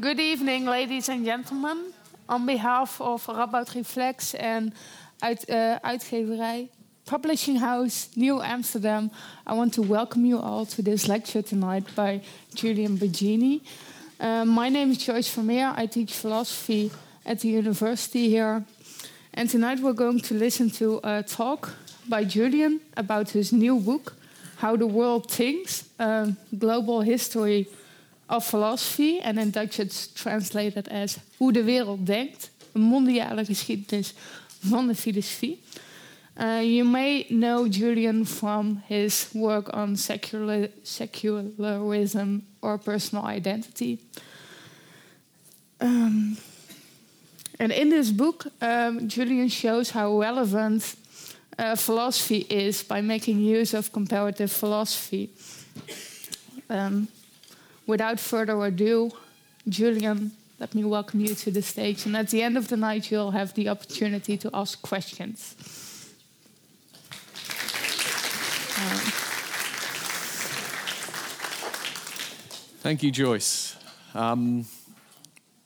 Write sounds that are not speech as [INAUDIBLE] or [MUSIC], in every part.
Good evening, ladies and gentlemen. On behalf of Radboud Reflect and uit, uh, uitgeverij Publishing House New Amsterdam, I want to welcome you all to this lecture tonight by Julian Baggini. Uh, my name is Joyce Vermeer. I teach philosophy at the university here. And tonight we're going to listen to a talk by Julian about his new book, How the World Thinks Global History of Philosophy. En in Dutch it's translated as Hoe de wereld denkt. Een mondiale geschiedenis van de filosofie. Uh, you may know Julian from his work on secular, secularism or personal identity. Um, and in this book, um, Julian shows how relevant uh, philosophy is by making use of comparative philosophy. Um, without further ado, Julian, let me welcome you to the stage. And at the end of the night, you'll have the opportunity to ask questions. Thank you, Joyce. Um,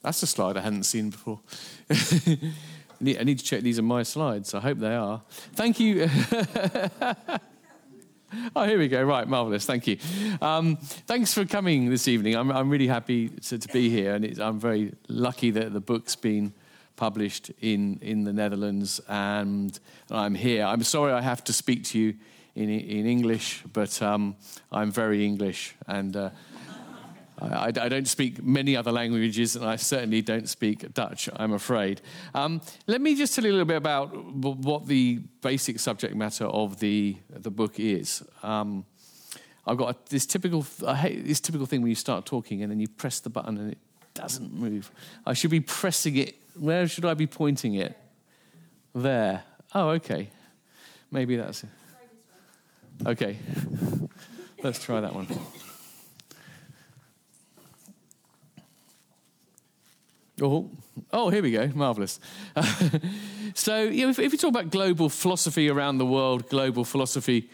that's a slide I hadn't seen before. [LAUGHS] I need to check these are my slides. I hope they are. Thank you. [LAUGHS] [LAUGHS] oh, here we go. Right, marvelous. Thank you. Um, thanks for coming this evening. I'm, I'm really happy to, to be here, and I'm very lucky that the book's been published in, in the Netherlands, and I'm here. I'm sorry I have to speak to you in, in English, but um, I'm very English, and uh, I, I, don't speak many other languages, and I certainly don't speak Dutch, I'm afraid. Um, let me just tell you a little bit about what the basic subject matter of the, the book is. Um, I've got this typical, I hate this typical thing when you start talking and then you press the button and it doesn't move. I should be pressing it. Where should I be pointing it? There. Oh, okay. Maybe that's it. Okay. [LAUGHS] Let's try that one. Oh, oh, here we go. Marvelous. [LAUGHS] so, you know, if, if you talk about global philosophy around the world, global philosophy,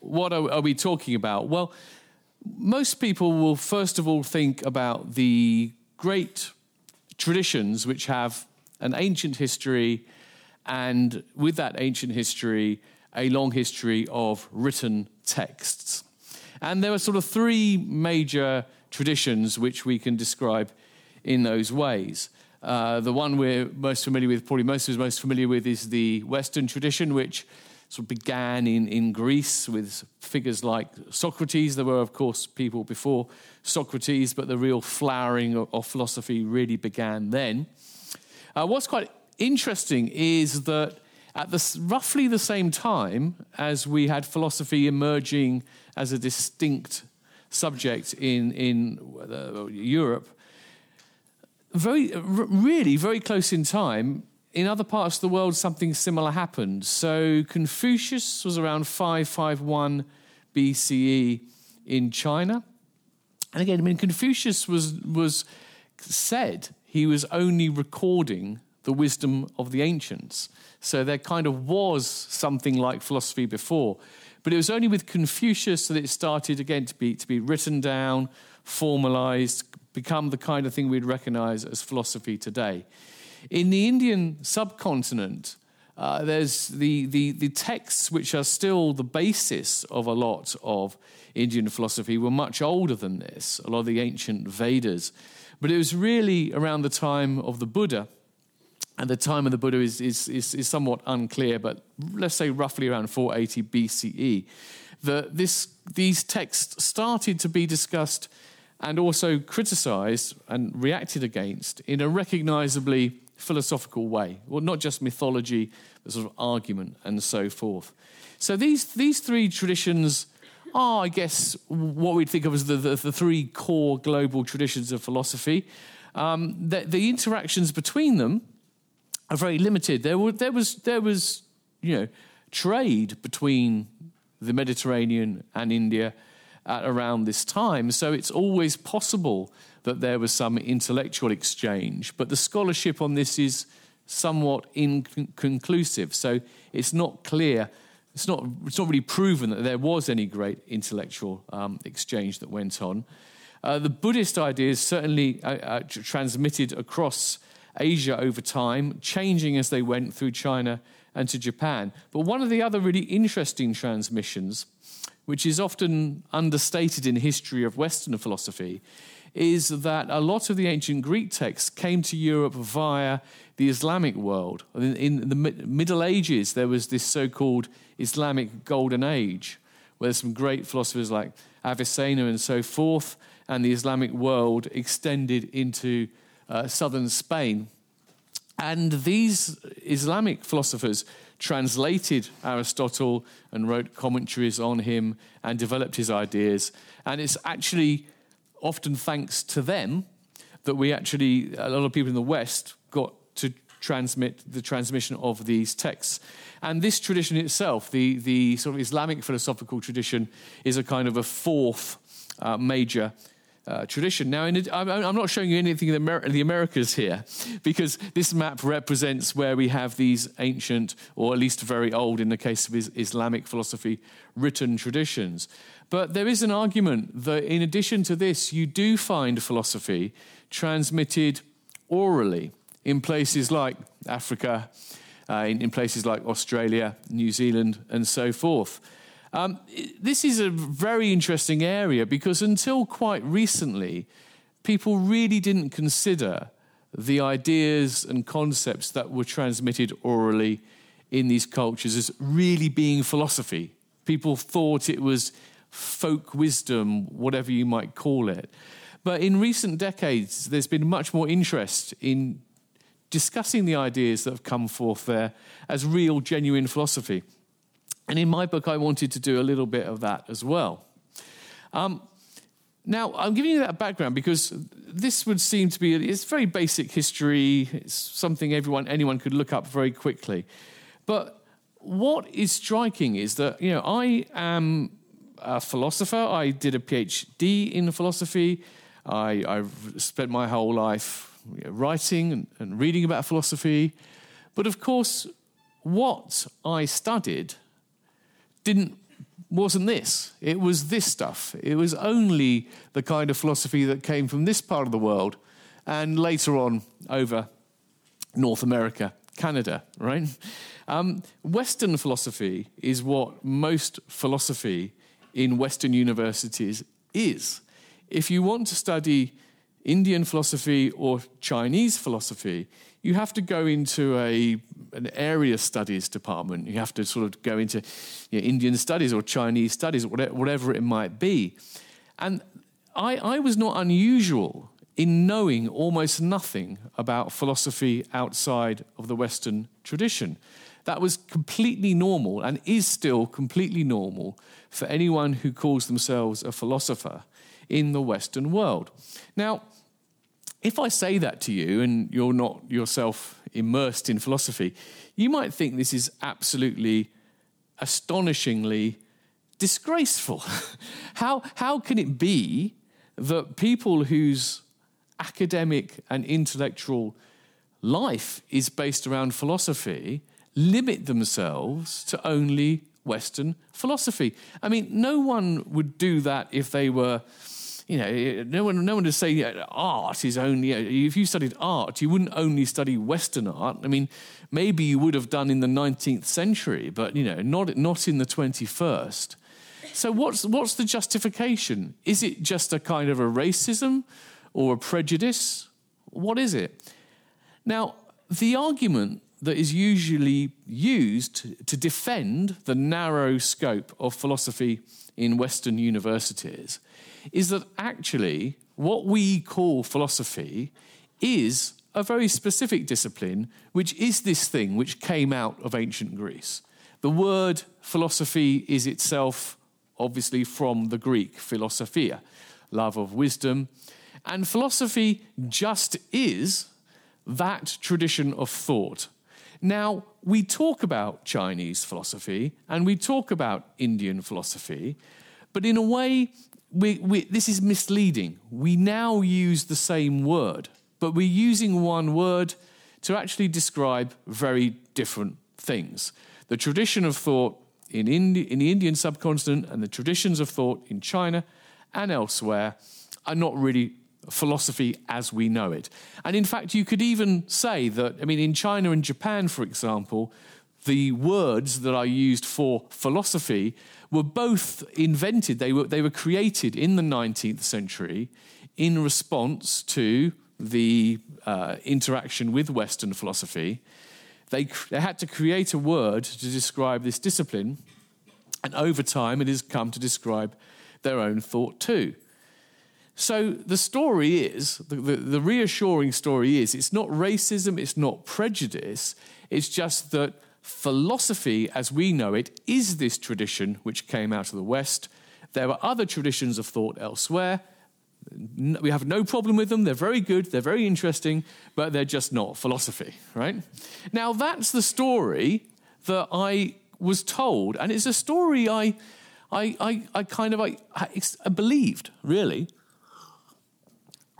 what are, are we talking about? Well, most people will first of all think about the great traditions which have an ancient history, and with that ancient history, a long history of written texts. And there are sort of three major traditions which we can describe in those ways. Uh, the one we're most familiar with, probably most of us most familiar with, is the Western tradition, which sort of began in, in Greece with figures like Socrates. There were, of course, people before Socrates, but the real flowering of, of philosophy really began then. Uh, what's quite interesting is that at the, roughly the same time as we had philosophy emerging as a distinct subject in, in uh, Europe, very, really very close in time, in other parts of the world, something similar happened. So Confucius was around 551 BCE in China. And again, I mean, Confucius was, was said he was only recording the wisdom of the ancients. So there kind of was something like philosophy before. But it was only with Confucius that it started again to be, to be written down, formalized, become the kind of thing we'd recognize as philosophy today. In the Indian subcontinent, uh, there's the, the, the texts which are still the basis of a lot of Indian philosophy were much older than this, a lot of the ancient Vedas. But it was really around the time of the Buddha, and the time of the Buddha is, is, is, is somewhat unclear, but let's say roughly around 480 BCE, that this, these texts started to be discussed and also criticized and reacted against in a recognizably philosophical way. Well, not just mythology, but sort of argument and so forth. So these, these three traditions are, I guess, what we'd think of as the, the, the three core global traditions of philosophy. Um, the, the, interactions between them are very limited. There, were, there, was, there was, you know, trade between the Mediterranean and India at around this time. So it's always possible that there was some intellectual exchange. But the scholarship on this is somewhat inconclusive. So it's not clear, it's not, it's not really proven that there was any great intellectual um, exchange that went on. Uh, the Buddhist ideas certainly uh, uh, transmitted across Asia over time, changing as they went through China and to Japan. But one of the other really interesting transmissions, which is often understated in history of Western philosophy, is that a lot of the ancient Greek texts came to Europe via the Islamic world. In, the Middle Ages, there was this so called Islamic Golden Age, where there's some great philosophers like Avicenna and so forth, and the Islamic world extended into uh, southern Spain. And these Islamic philosophers translated Aristotle and wrote commentaries on him and developed his ideas. And it's actually often thanks to them that we actually, a lot of people in the West, got to transmit the transmission of these texts. And this tradition itself, the, the sort of Islamic philosophical tradition, is a kind of a fourth uh, major uh, tradition. Now, I'm, not showing you anything in the, Amer- the, Americas here, because this map represents where we have these ancient, or at least very old, in the case of Islamic philosophy, written traditions. But there is an argument that in addition to this, you do find philosophy transmitted orally in places like Africa, uh, in, in places like Australia, New Zealand, and so forth. Um, this is a very interesting area because until quite recently, people really didn't consider the ideas and concepts that were transmitted orally in these cultures as really being philosophy. People thought it was folk wisdom, whatever you might call it. But in recent decades, there's been much more interest in discussing the ideas that have come forth there as real, genuine philosophy. And in my book, I wanted to do a little bit of that as well. Um, now, I'm giving you that background because this would seem to be it's very basic history. It's something everyone anyone could look up very quickly. But what is striking is that you know I am a philosopher. I did a PhD in philosophy. I, have spent my whole life writing and, and reading about philosophy. But of course, what I studied didn't wasn't this. It was this stuff. It was only the kind of philosophy that came from this part of the world and later on over North America, Canada, right? Um, Western philosophy is what most philosophy in Western universities is. If you want to study Indian philosophy or Chinese philosophy, you have to go into a, an area studies department. You have to sort of go into you know, Indian studies or Chinese studies, whatever it might be. And I, I was not unusual in knowing almost nothing about philosophy outside of the Western tradition. That was completely normal and is still completely normal for anyone who calls themselves a philosopher in the Western world. Now, if I say that to you and you're not yourself immersed in philosophy, you might think this is absolutely astonishingly disgraceful. [LAUGHS] how, how can it be that people whose academic and intellectual life is based around philosophy limit themselves to only Western philosophy? I mean, no one would do that if they were you know, no one, no one to say art is only. You know, if you studied art, you wouldn't only study Western art. I mean, maybe you would have done in the 19th century, but you know, not not in the 21st. So what's what's the justification? Is it just a kind of a racism or a prejudice? What is it? Now, the argument that is usually used to defend the narrow scope of philosophy in Western universities is that actually what we call philosophy is a very specific discipline, which is this thing which came out of ancient Greece. The word philosophy is itself obviously from the Greek philosophia, love of wisdom. And philosophy just is that tradition of thought. Now, we talk about Chinese philosophy and we talk about Indian philosophy, but in a way, we, we, this is misleading. We now use the same word, but we're using one word to actually describe very different things. The tradition of thought in, Indi- in the Indian subcontinent and the traditions of thought in China and elsewhere are not really philosophy as we know it. And in fact, you could even say that, I mean, in China and Japan, for example, the words that are used for philosophy were both invented, they were, they were created in the 19th century in response to the uh, interaction with Western philosophy. They, they had to create a word to describe this discipline, and over time it has come to describe their own thought too. So the story is, the, the, the, reassuring story is, it's not racism, it's not prejudice, it's just that philosophy as we know it is this tradition which came out of the West. There are other traditions of thought elsewhere. We have no problem with them. They're very good, they're very interesting, but they're just not philosophy, right? Now, that's the story that I was told, and it's a story I, I, I, I kind of I, I believed, really.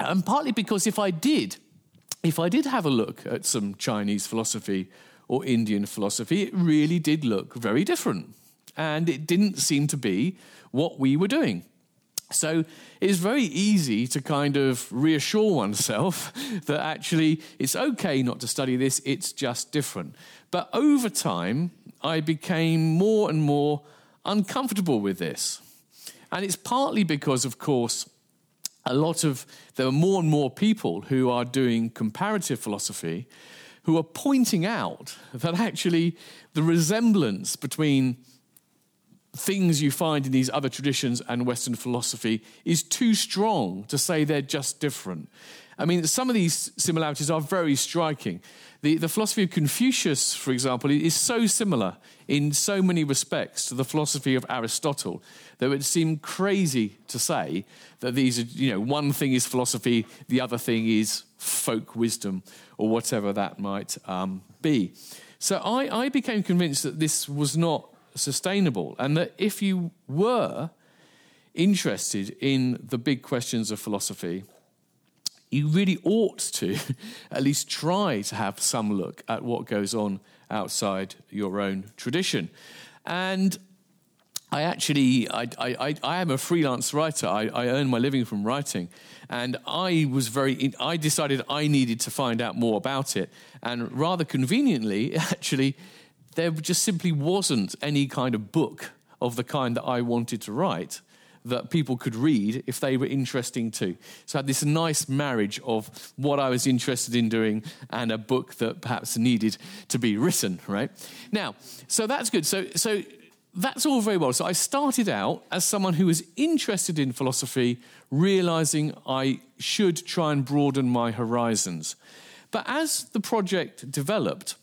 And partly because if I did, if I did have a look at some Chinese philosophy or Indian philosophy, it really did look very different. And it didn't seem to be what we were doing. So it's very easy to kind of reassure oneself [LAUGHS] that actually it's okay not to study this, it's just different. But over time, I became more and more uncomfortable with this. And it's partly because, of course, a lot of there are more and more people who are doing comparative philosophy who are pointing out that actually the resemblance between things you find in these other traditions and Western philosophy is too strong to say they're just different. I mean, some of these similarities are very striking. The, the philosophy of Confucius, for example, is so similar in so many respects to the philosophy of Aristotle that it would seem crazy to say that these are, you know, one thing is philosophy, the other thing is folk wisdom, or whatever that might um, be. So I, I became convinced that this was not sustainable, and that if you were interested in the big questions of philosophy, you really ought to [LAUGHS] at least try to have some look at what goes on outside your own tradition. And I actually, I, I, I am a freelance writer. I, I earn my living from writing. And I was very, I decided I needed to find out more about it. And rather conveniently, [LAUGHS] actually, there just simply wasn't any kind of book of the kind that I wanted to write that people could read if they were interesting too. So I had this nice marriage of what I was interested in doing and a book that perhaps needed to be written, right? Now, so that's good. So, so that's all very well. So I started out as someone who was interested in philosophy, realizing I should try and broaden my horizons. But as the project developed,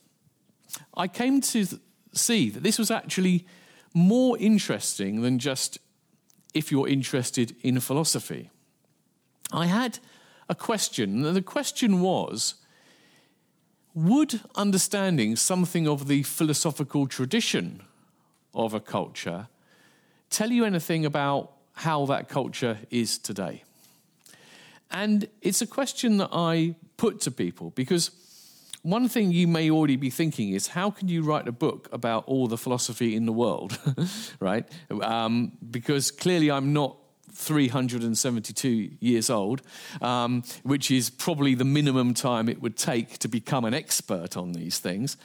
I came to see that this was actually more interesting than just if you're interested in philosophy. I had a question, and the question was Would understanding something of the philosophical tradition of a culture tell you anything about how that culture is today? And it's a question that I put to people because one thing you may already be thinking is how can you write a book about all the philosophy in the world, [LAUGHS] right? Um, because clearly I'm not 372 years old, um, which is probably the minimum time it would take to become an expert on these things.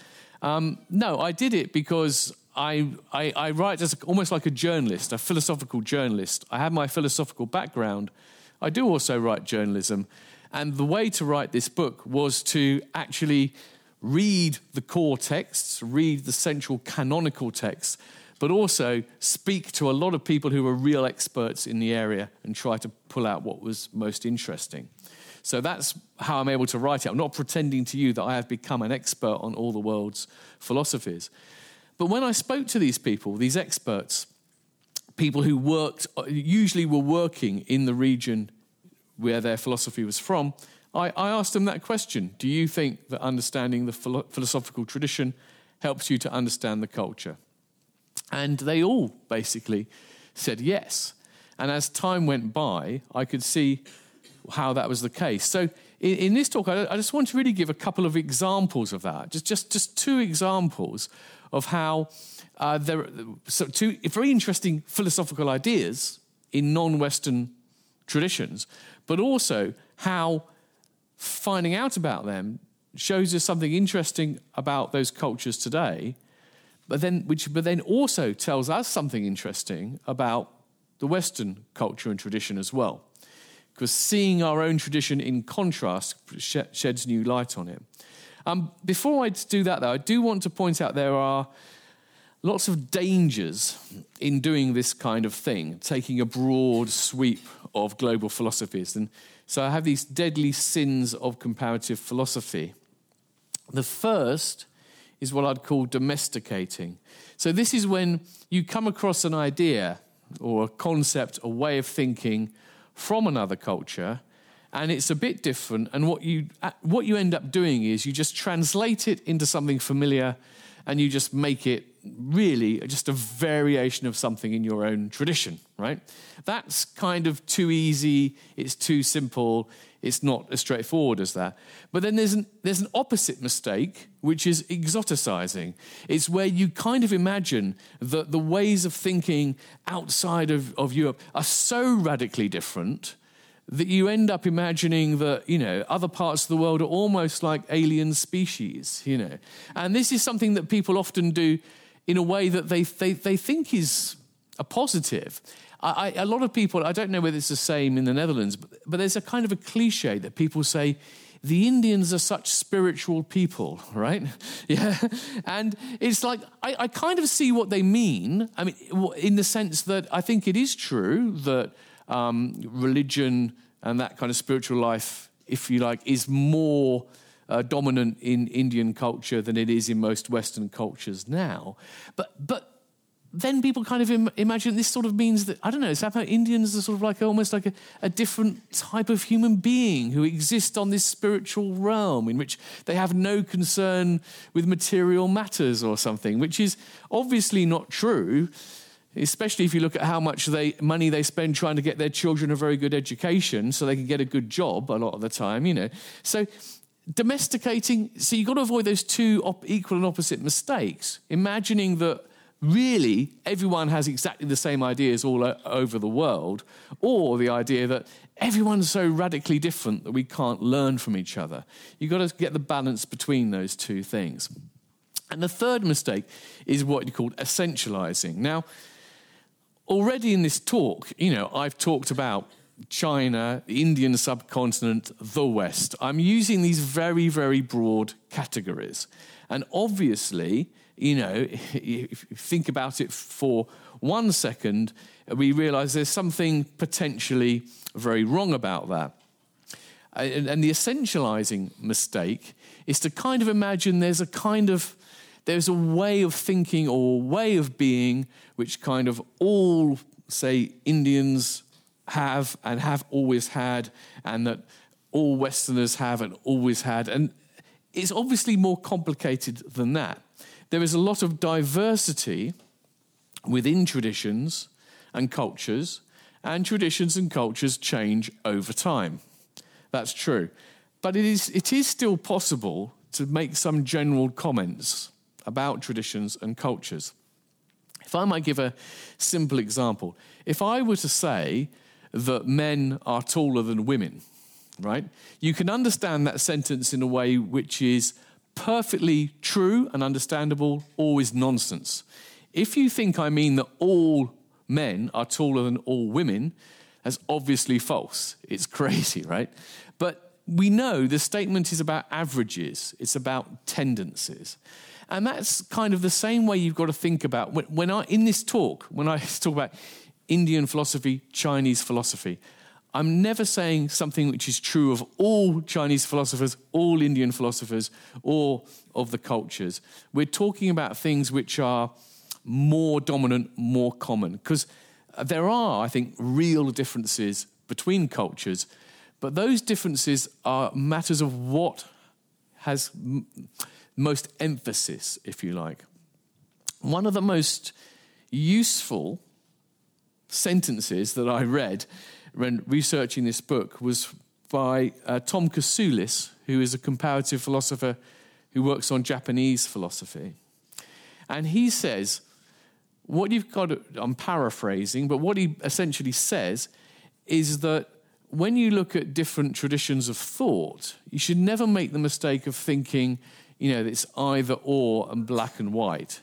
Um, no, I did it because I, I, I write as a, almost like a journalist, a philosophical journalist. I have my philosophical background. I do also write journalism. And the way to write this book was to actually read the core texts, read the central canonical texts, but also speak to a lot of people who are real experts in the area and try to pull out what was most interesting. So that's how I'm able to write it. I'm not pretending to you that I have become an expert on all the world's philosophies. But when I spoke to these people, these experts, people who worked, uh, usually were working in the region where their philosophy was from, I, I asked them that question Do you think that understanding the philo- philosophical tradition helps you to understand the culture? And they all basically said yes. And as time went by, I could see how that was the case. So in, in this talk, I, I, just want to really give a couple of examples of that, just, just, just two examples of how uh, there are so two very interesting philosophical ideas in non Western traditions, but also how finding out about them shows us something interesting about those cultures today, but then, which, but then also tells us something interesting about the Western culture and tradition as well. Because seeing our own tradition in contrast sheds new light on it. Um, before I do that, though, I do want to point out there are lots of dangers in doing this kind of thing, taking a broad sweep of global philosophies. And so I have these deadly sins of comparative philosophy. The first is what I'd call domesticating. So this is when you come across an idea or a concept, a way of thinking from another culture, and it's a bit different. And what you, what you end up doing is you just translate it into something familiar and you just make it really just a variation of something in your own tradition, right? That's kind of too easy, it's too simple, it's not as straightforward as that. But then there's an, there's an opposite mistake, which is exoticizing. It's where you kind of imagine that the ways of thinking outside of, of Europe are so radically different that you end up imagining that, you know, other parts of the world are almost like alien species, you know. And this is something that people often do in a way that they, they, they think is a positive. I, I, a lot of people, I don't know whether it's the same in the Netherlands, but, but there's a kind of a cliche that people say, the Indians are such spiritual people, [LAUGHS] right? [LAUGHS] Yeah. And it's like, I, I, kind of see what they mean. I mean, in the sense that I think it is true that um, religion and that kind of spiritual life, if you like, is more uh, dominant in Indian culture than it is in most Western cultures now. But, but then people kind of Im- imagine this sort of means that, I don't know, Indians are sort of like almost like a, a, different type of human being who exist on this spiritual realm in which they have no concern with material matters or something, which is obviously not true. Especially if you look at how much they, money they spend trying to get their children a very good education so they can get a good job a lot of the time, you know. So domesticating, so you've got to avoid those two op- equal and opposite mistakes. Imagining that really everyone has exactly the same ideas all o- over the world, or the idea that everyone's so radically different that we can't learn from each other. You've got to get the balance between those two things. And the third mistake is what you call essentializing. Now, already in this talk, you know, I've talked about China, the Indian subcontinent, the West. I'm using these very, very broad categories. And obviously, you know, [LAUGHS] if you think about it for one second, we realize there's something potentially very wrong about that. And the essentializing mistake is to kind of imagine there's a kind of there's a way of thinking or way of being which kind of all say Indians have and have always had, and that all Westerners have and always had. And it's obviously more complicated than that. There is a lot of diversity within traditions and cultures, and traditions and cultures change over time. That's true. But it is, it is still possible to make some general comments about traditions and cultures. If I might give a simple example, if I were to say that men are taller than women, right? You can understand that sentence in a way which is perfectly true and understandable, always nonsense. If you think I mean that all men are taller than all women, that's obviously false. It's [LAUGHS] crazy, right? But we know the statement is about averages, it's about tendencies. And that's kind of the same way you've got to think about when, when I, in this talk, when I [LAUGHS] talk about Indian philosophy, Chinese philosophy. I'm never saying something which is true of all Chinese philosophers, all Indian philosophers, or of the cultures. We're talking about things which are more dominant, more common, because there are, I think, real differences between cultures, but those differences are matters of what has most emphasis, if you like. One of the most useful sentences that I read when researching this book was by uh, Tom Kasulis, who is a comparative philosopher who works on Japanese philosophy. And he says, what you've got, I'm paraphrasing, but what he essentially says is that when you look at different traditions of thought, you should never make the mistake of thinking, you know, it's either or and black and white.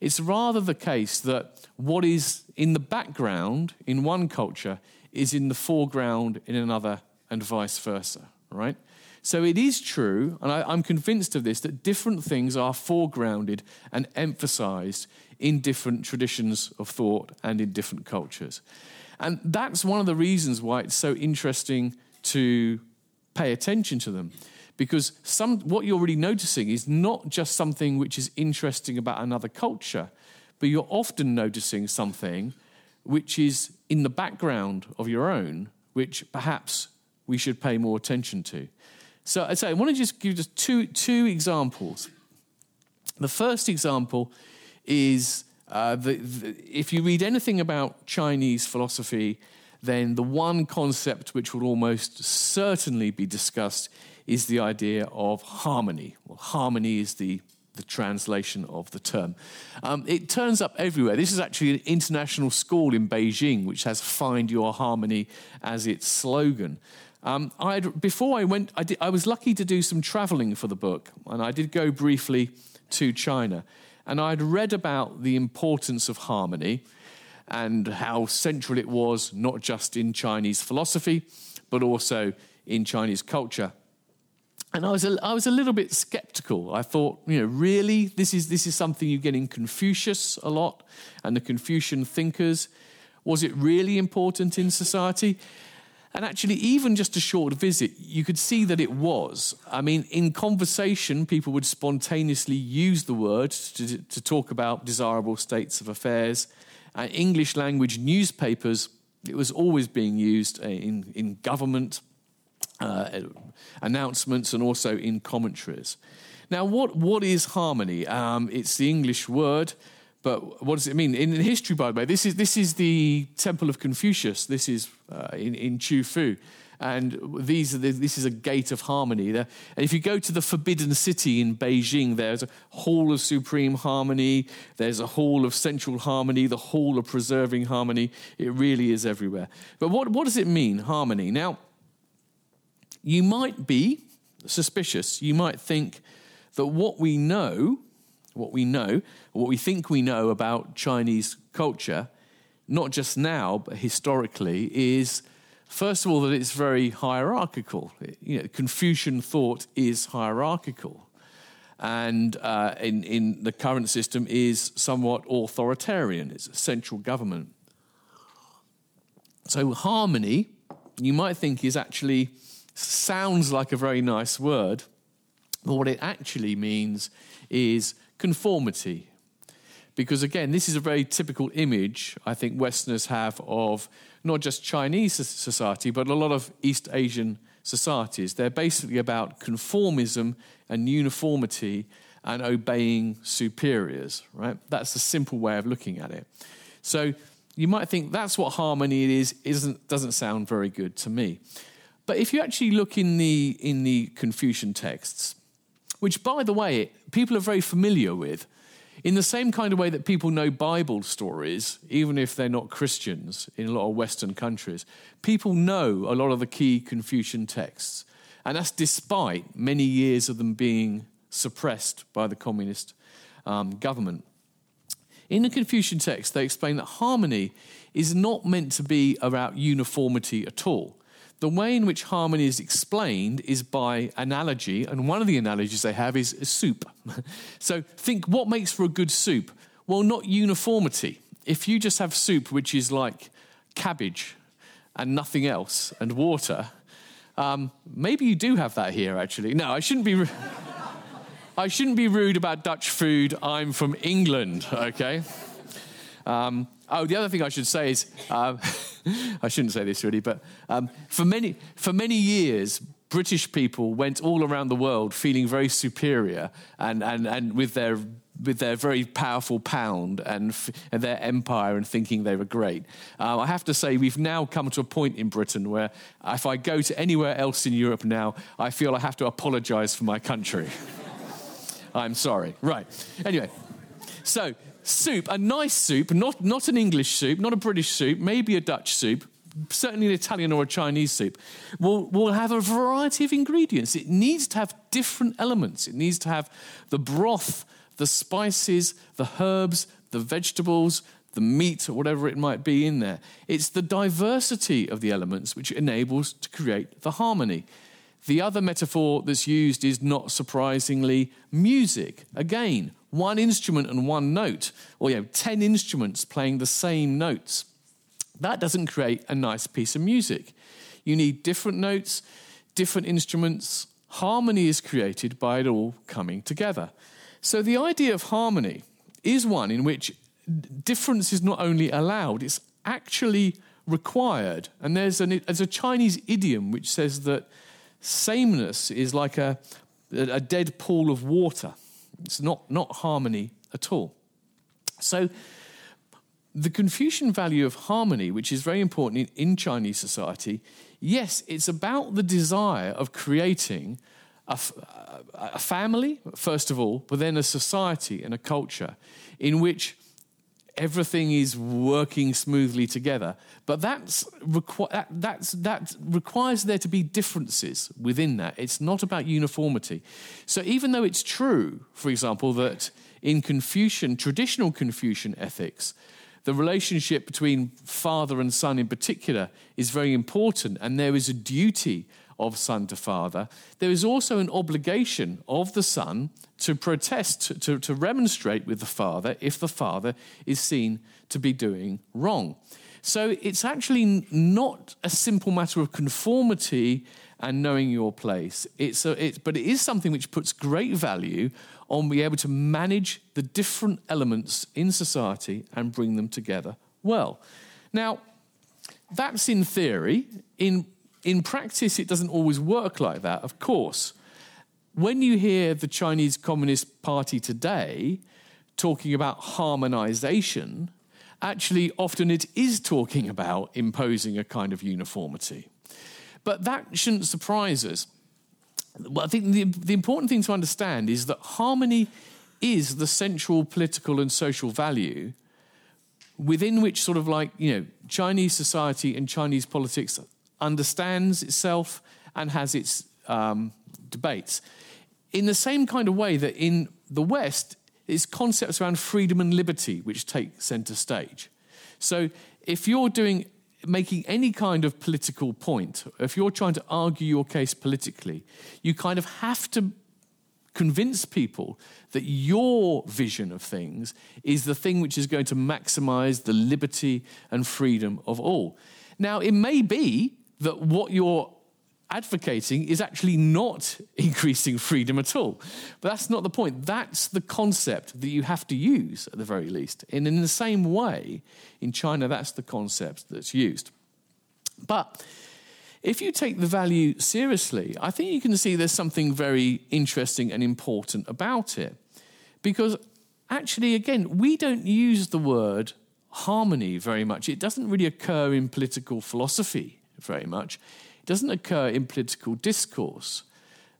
It's rather the case that what is in the background in one culture is in the foreground in another, and vice versa, right? So it is true, and I, am convinced of this, that different things are foregrounded and emphasized in different traditions of thought and in different cultures. And that's one of the reasons why it's so interesting to pay attention to them. Because some, what you're really noticing is not just something which is interesting about another culture, but you're often noticing something which is in the background of your own, which perhaps we should pay more attention to. So I say I want to just give just two two examples. The first example is uh, the, the, if you read anything about Chinese philosophy, then the one concept which will almost certainly be discussed is the idea of harmony. Well, harmony is the, the translation of the term. Um, it turns up everywhere. This is actually an international school in Beijing which has Find Your Harmony as its slogan. Um, before I went, I, did, I was lucky to do some traveling for the book, and I did go briefly to China and I'd read about the importance of harmony and how central it was, not just in Chinese philosophy, but also in Chinese culture. And I was a, I was a little bit skeptical. I thought, you know, really, this is, this is something you get in Confucius a lot and the Confucian thinkers. Was it really important in society? And actually, even just a short visit, you could see that it was. I mean, in conversation, people would spontaneously use the word to, to talk about desirable states of affairs. Uh, English language newspapers, it was always being used uh, in, in government uh, announcements and also in commentaries. Now, what, what is harmony? Um, it's the English word. But what does it mean? In history, by the way, this is, this is the Temple of Confucius. This is uh, in, in Qufu. And these are the, this is a gate of harmony. There. And if you go to the Forbidden City in Beijing, there's a hall of supreme harmony, there's a hall of central harmony, the hall of preserving harmony. It really is everywhere. But what, what does it mean, harmony? Now, you might be suspicious. You might think that what we know what we know, what we think we know about Chinese culture, not just now, but historically, is first of all that it's very hierarchical. You know, Confucian thought is hierarchical. And uh, in, in the current system is somewhat authoritarian. It's a central government. So harmony, you might think, is actually sounds like a very nice word, but what it actually means is conformity. Because again, this is a very typical image I think Westerners have of not just Chinese society, but a lot of East Asian societies. They're basically about conformism and uniformity and obeying superiors, right? That's a simple way of looking at it. So you might think that's what harmony is, isn't, doesn't sound very good to me. But if you actually look in the, in the Confucian texts, which, by the way, people are very familiar with. In the same kind of way that people know Bible stories, even if they're not Christians in a lot of Western countries, people know a lot of the key Confucian texts. And that's despite many years of them being suppressed by the communist um, government. In the Confucian text, they explain that harmony is not meant to be about uniformity at all the way in which harmony is explained is by analogy, and one of the analogies they have is soup. [LAUGHS] so think what makes for a good soup? Well, not uniformity. If you just have soup which is like cabbage and nothing else and water, um, maybe you do have that here actually. No, I shouldn't be. [LAUGHS] I shouldn't be rude about Dutch food. I'm from England, okay? Um, oh, the other thing I should say is uh, [LAUGHS] I shouldn't say this really, but um, for, many, for many years, British people went all around the world feeling very superior and, and, and with, their, with their very powerful pound and, f- and their empire and thinking they were great. Uh, I have to say, we've now come to a point in Britain where if I go to anywhere else in Europe now, I feel I have to apologize for my country. [LAUGHS] I'm sorry. Right. Anyway, so soup, a nice soup, not, not an English soup, not a British soup, maybe a Dutch soup, certainly an Italian or a Chinese soup, will, will have a variety of ingredients. It needs to have different elements. It needs to have the broth, the spices, the herbs, the vegetables, the meat, or whatever it might be in there. It's the diversity of the elements which enables to create the harmony. The other metaphor that's used is not surprisingly music. Again, one instrument and one note, or you know, 10 instruments playing the same notes. That doesn't create a nice piece of music. You need different notes, different instruments. Harmony is created by it all coming together. So the idea of harmony is one in which difference is not only allowed, it's actually required. And there's, an, there's a Chinese idiom which says that sameness is like a, a dead pool of water. It's not, not harmony at all. So, the Confucian value of harmony, which is very important in, in Chinese society, yes, it's about the desire of creating a, a family, first of all, but then a society and a culture in which everything is working smoothly together. But that's requ- that, that's, that requires there to be differences within that. It's not about uniformity. So even though it's true, for example, that in Confucian, traditional Confucian ethics, the relationship between father and son in particular is very important, and there is a duty of son to father, there is also an obligation of the son to protest, to, to remonstrate with the father if the father is seen to be doing wrong. So it's actually not a simple matter of conformity and knowing your place. It's a, it, but it is something which puts great value on being able to manage the different elements in society and bring them together well. Now, that's in theory. In in practice, it doesn't always work like that, of course. When you hear the Chinese Communist Party today talking about harmonization, actually, often it is talking about imposing a kind of uniformity. But that shouldn't surprise us. Well, I think the, the important thing to understand is that harmony is the central political and social value within which, sort of like, you know, Chinese society and Chinese politics understands itself and has its um, debates. In the same kind of way that in the West, it's concepts around freedom and liberty which take center stage. So if you're doing making any kind of political point, if you're trying to argue your case politically, you kind of have to convince people that your vision of things is the thing which is going to maximize the liberty and freedom of all. Now, it may be that what you're advocating is actually not [LAUGHS] increasing freedom at all. But that's not the point. That's the concept that you have to use at the very least. And in the same way, in China, that's the concept that's used. But if you take the value seriously, I think you can see there's something very interesting and important about it. Because actually, again, we don't use the word harmony very much. It doesn't really occur in political philosophy very much. It doesn't occur in political discourse.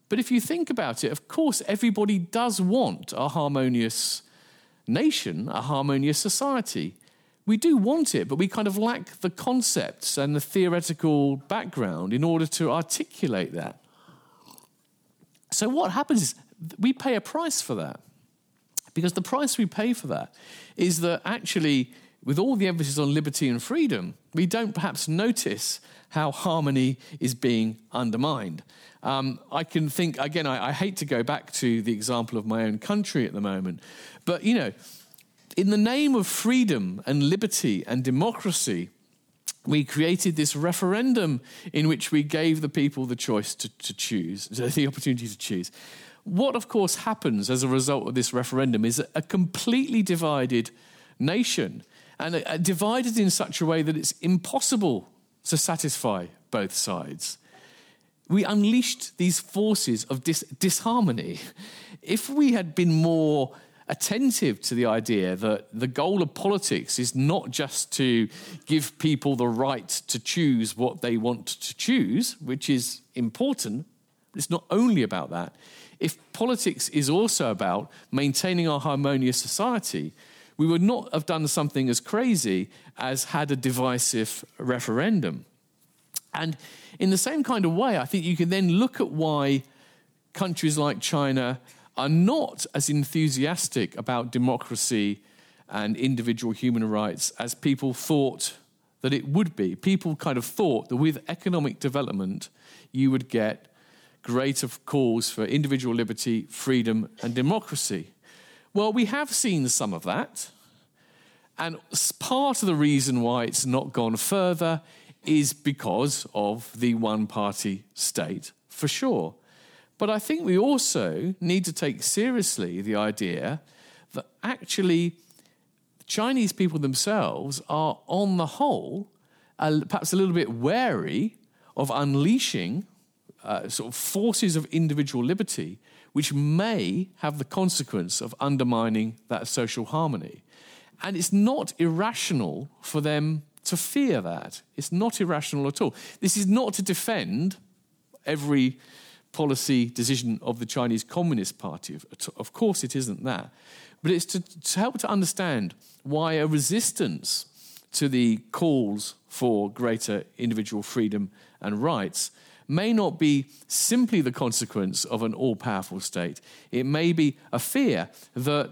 But if you think about it, of course, everybody does want a harmonious nation, a harmonious society. We do want it, but we kind of lack the concepts and the theoretical background in order to articulate that. So, what happens is we pay a price for that. Because the price we pay for that is that actually, with all the emphasis on liberty and freedom, we don't perhaps notice how harmony is being undermined. Um, I can think, again, I, I hate to go back to the example of my own country at the moment, but you know, in the name of freedom and liberty and democracy, we created this referendum in which we gave the people the choice to, to choose, [LAUGHS] the opportunity to choose. What, of course, happens as a result of this referendum is a completely divided nation and divided in such a way that it's impossible to satisfy both sides. We unleashed these forces of dis- disharmony. If we had been more attentive to the idea that the goal of politics is not just to give people the right to choose what they want to choose, which is important, but it's not only about that. If politics is also about maintaining our harmonious society, we would not have done something as crazy as had a divisive referendum. And in the same kind of way, I think you can then look at why countries like China are not as enthusiastic about democracy and individual human rights as people thought that it would be. People kind of thought that with economic development, you would get greater calls for individual liberty, freedom, and democracy. Well, we have seen some of that. And part of the reason why it's not gone further is because of the one party state, for sure. But I think we also need to take seriously the idea that actually Chinese people themselves are, on the whole, perhaps a little bit wary of unleashing uh, sort of forces of individual liberty, which may have the consequence of undermining that social harmony. And it's not irrational for them to fear that. It's not irrational at all. This is not to defend every policy decision of the Chinese Communist Party. Of course, it isn't that. But it's to, to help to understand why a resistance to the calls for greater individual freedom and rights may not be simply the consequence of an all powerful state. It may be a fear that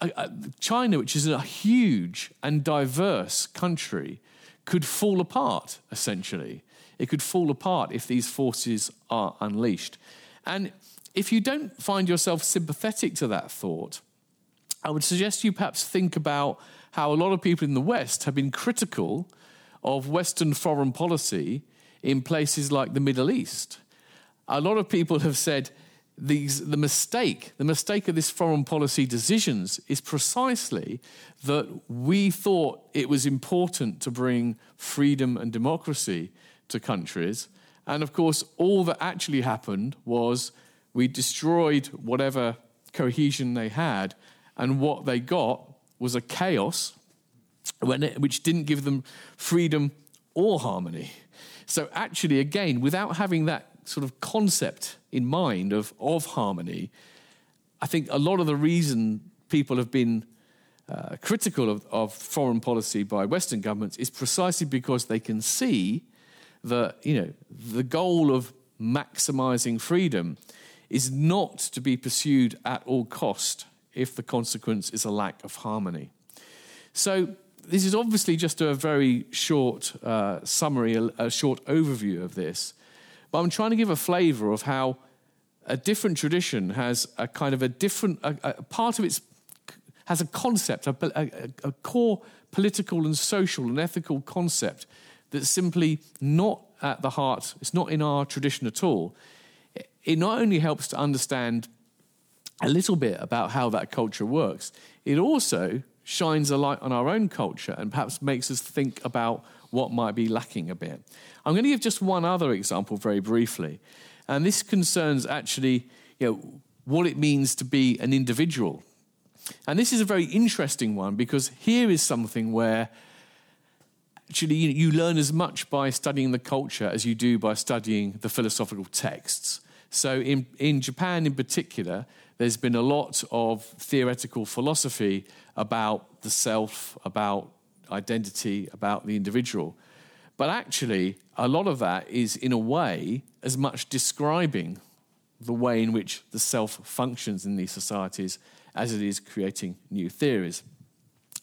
uh, uh, China, which is a huge and diverse country, could fall apart, essentially. It could fall apart if these forces are unleashed. And if you don't find yourself sympathetic to that thought, I would suggest you perhaps think about how a lot of people in the West have been critical of Western foreign policy in places like the Middle East. A lot of people have said these, the mistake, the mistake of this foreign policy decisions is precisely that we thought it was important to bring freedom and democracy to countries. And of course, all that actually happened was we destroyed whatever cohesion they had, and what they got was a chaos it, which didn't give them freedom or harmony. So, actually, again, without having that sort of concept in mind of, of harmony, I think a lot of the reason people have been uh, critical of, of foreign policy by Western governments is precisely because they can see that you know the goal of maximizing freedom is not to be pursued at all cost if the consequence is a lack of harmony. So this is obviously just a very short uh, summary, a, a, short overview of this. But I'm trying to give a flavor of how a different tradition has a kind of a different, a, a part of its has a concept, a, a core political and social and ethical concept that's simply not at the heart, it's not in our tradition at all. It not only helps to understand a little bit about how that culture works, it also shines a light on our own culture and perhaps makes us think about what might be lacking a bit. I'm going to give just one other example very briefly. And this concerns actually you know, what it means to be an individual. And this is a very interesting one because here is something where actually you learn as much by studying the culture as you do by studying the philosophical texts. So in, in Japan in particular, there's been a lot of theoretical philosophy about the self, about identity, about the individual. But actually, a lot of that is, in a way, as much describing the way in which the self functions in these societies as it is creating new theories.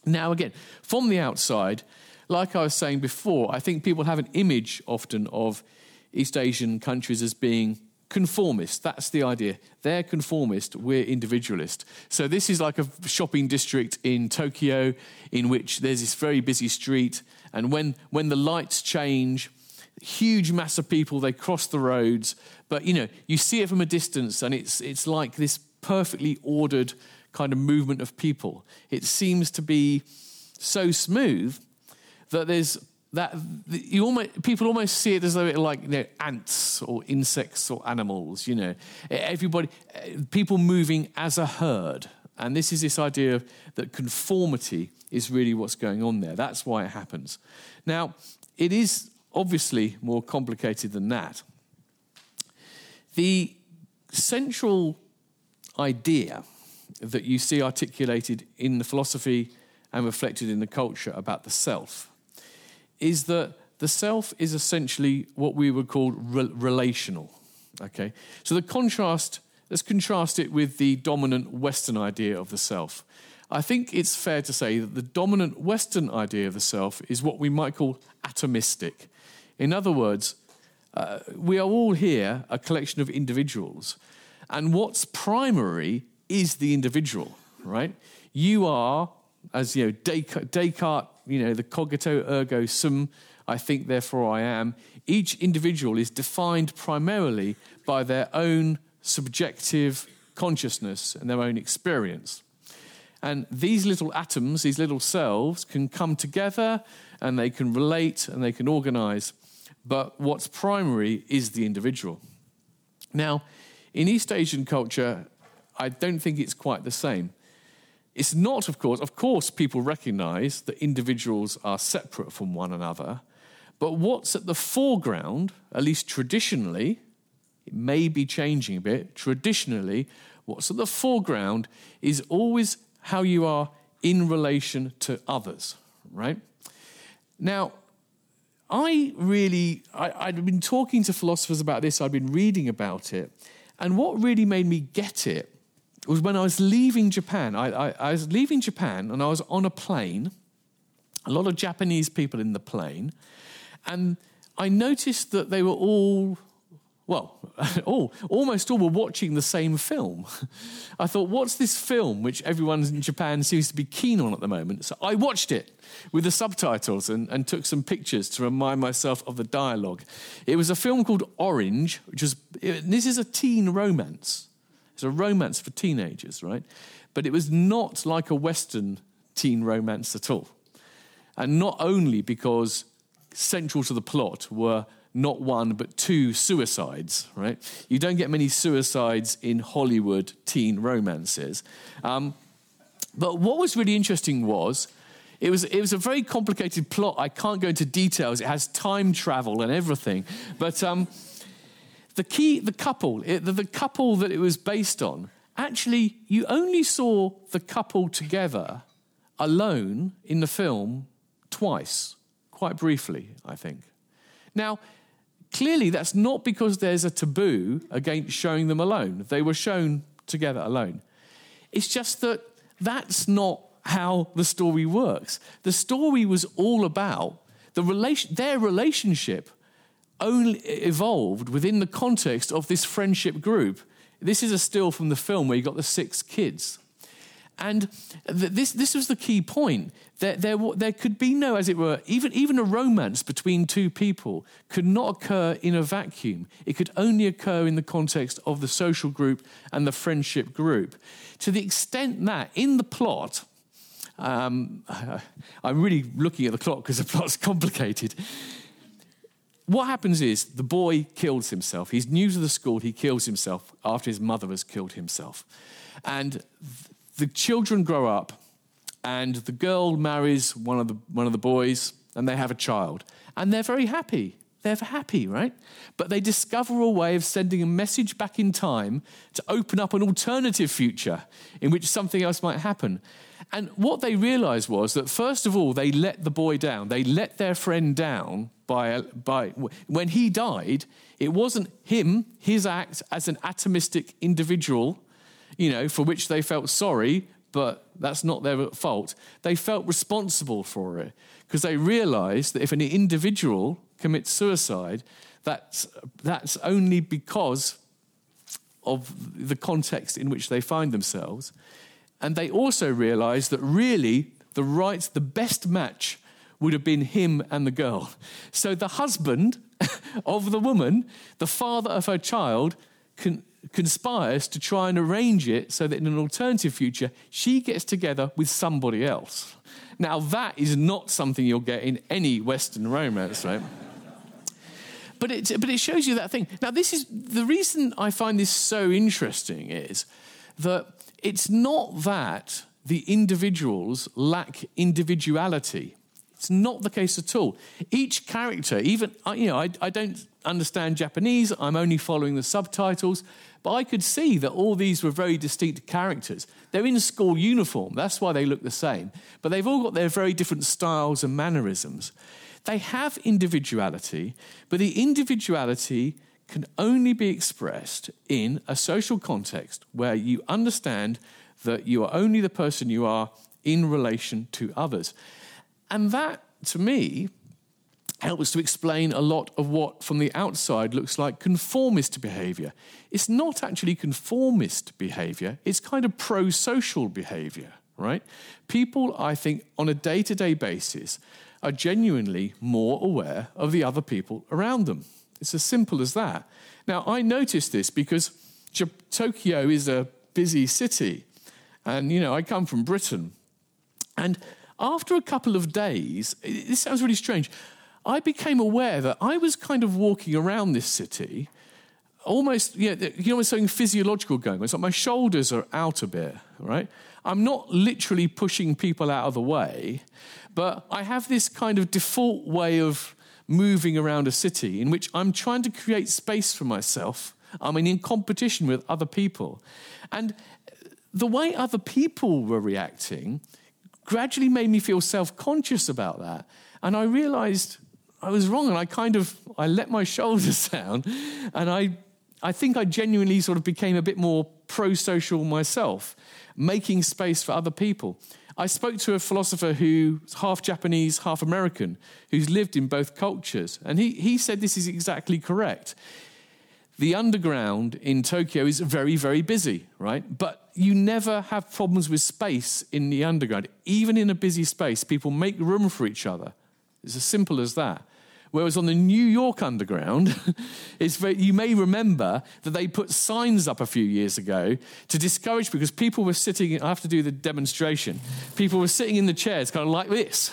Now, again, from the outside, like I was saying before, I think people have an image often of East Asian countries as being conformist. That's the idea. They're conformist, we're individualist. So this is like a shopping district in Tokyo in which there's this very busy street, and when, when the lights change, huge mass of people, they cross the roads, but you know, you see it from a distance, and it's, it's like this perfectly ordered kind of movement of people. It seems to be so smooth that there's that you almost people almost see it as though it's like you know, ants or insects or animals. You know, everybody, people moving as a herd, and this is this idea that conformity is really what's going on there. That's why it happens. Now, it is obviously more complicated than that. The central idea that you see articulated in the philosophy and reflected in the culture about the self is that the self is essentially what we would call re- relational. Okay, so the contrast. Let's contrast it with the dominant Western idea of the self. I think it's fair to say that the dominant Western idea of the self is what we might call atomistic. In other words, uh, we are all here a collection of individuals, and what's primary is the individual, right? You are, as you know, Descartes, you know, the cogito ergo sum, I think, therefore I am. Each individual is defined primarily by their own subjective consciousness and their own experience. And these little atoms, these little selves, can come together and they can relate and they can organize. But what's primary is the individual. Now, in East Asian culture, I don't think it's quite the same. It's not, of course, of course, people recognize that individuals are separate from one another. But what's at the foreground, at least traditionally, it may be changing a bit, traditionally, what's at the foreground is always how you are in relation to others, right? Now, I really, I, I'd been talking to philosophers about this, I'd been reading about it, and what really made me get it was when I was leaving Japan. I, I, I was leaving Japan and I was on a plane, a lot of Japanese people in the plane, and I noticed that they were all well, [LAUGHS] all, almost all were watching the same film. [LAUGHS] I thought, what's this film which everyone in Japan seems to be keen on at the moment? So I watched it with the subtitles and, and took some pictures to remind myself of the dialogue. It was a film called Orange, which is, this is a teen romance. It's a romance for teenagers, right? But it was not like a Western teen romance at all. And not only because central to the plot were not one, but two suicides, right? You don't get many suicides in Hollywood teen romances. Um, but what was really interesting was it was, it was a very complicated plot. I can't go into details. It has time travel and everything. But um, the key, the couple, it, the, the couple that it was based on, actually, you only saw the couple together alone in the film twice, quite briefly, I think. Now, Clearly, that's not because there's a taboo against showing them alone. They were shown together alone. It's just that that's not how the story works. The story was all about the relation, their relationship only evolved within the context of this friendship group. This is a still from the film where you got the six kids. And th- this, this was the key point. There, there, there could be no, as it were, even, even a romance between two people could not occur in a vacuum. It could only occur in the context of the social group and the friendship group. To the extent that in the plot, um, [LAUGHS] I'm really looking at the clock because the plot's [LAUGHS] complicated. What happens is the boy kills himself. He's new to the school. He kills himself after his mother has killed himself. And the children grow up, and the girl marries one of the, one of the boys, and they have a child. And they're very happy. They're happy, right? But they discover a way of sending a message back in time to open up an alternative future in which something else might happen. And what they realized was that, first of all, they let the boy down. They let their friend down by, by when he died, it wasn't him, his act as an atomistic individual you know, for which they felt sorry, but that's not their fault. They felt responsible for it because they realized that if an individual commits suicide, that's, that's only because of the context in which they find themselves. And they also realized that really the right, the best match would have been him and the girl. So the husband [LAUGHS] of the woman, the father of her child, conspires to try and arrange it so that in an alternative future, she gets together with somebody else. Now, that is not something you'll get in any Western romance, right? but it, but it shows you that thing. Now, this is the reason I find this so interesting is that it's not that the individuals lack individuality. It's not the case at all. Each character, even, you know, I, I don't understand Japanese, I'm only following the subtitles. But I could see that all these were very distinct characters. They're in school uniform, that's why they look the same. But they've all got their very different styles and mannerisms. They have individuality, but the individuality can only be expressed in a social context where you understand that you are only the person you are in relation to others. And that, to me, helps to explain a lot of what from the outside looks like conformist behavior. It's not actually conformist behavior, it's kind of pro social behavior, right? People, I think, on a day to day basis are genuinely more aware of the other people around them. It's as simple as that. Now, I noticed this because Tokyo is a busy city. And, you know, I come from Britain. And after a couple of days, this sounds really strange. I became aware that I was kind of walking around this city, almost, you know, you know something physiological going on. It's like my shoulders are out a bit, right? I'm not literally pushing people out of the way, but I have this kind of default way of moving around a city in which I'm trying to create space for myself. I mean, in competition with other people. And the way other people were reacting gradually made me feel self conscious about that. And I realized I was wrong and I kind of I let my [LAUGHS] shoulders down and I I think I genuinely sort of became a bit more pro-social myself, making space for other people. I spoke to a philosopher who's half Japanese, half American, who's lived in both cultures, and he, he said this is exactly correct. The underground in Tokyo is very, very busy, right? But you never have problems with space in the underground. Even in a busy space, people make room for each other. It's as simple as that. Whereas on the New York Underground, [LAUGHS] very, you may remember that they put signs up a few years ago to discourage because people were sitting, I have to do the demonstration, people were sitting in the chairs kind of like this.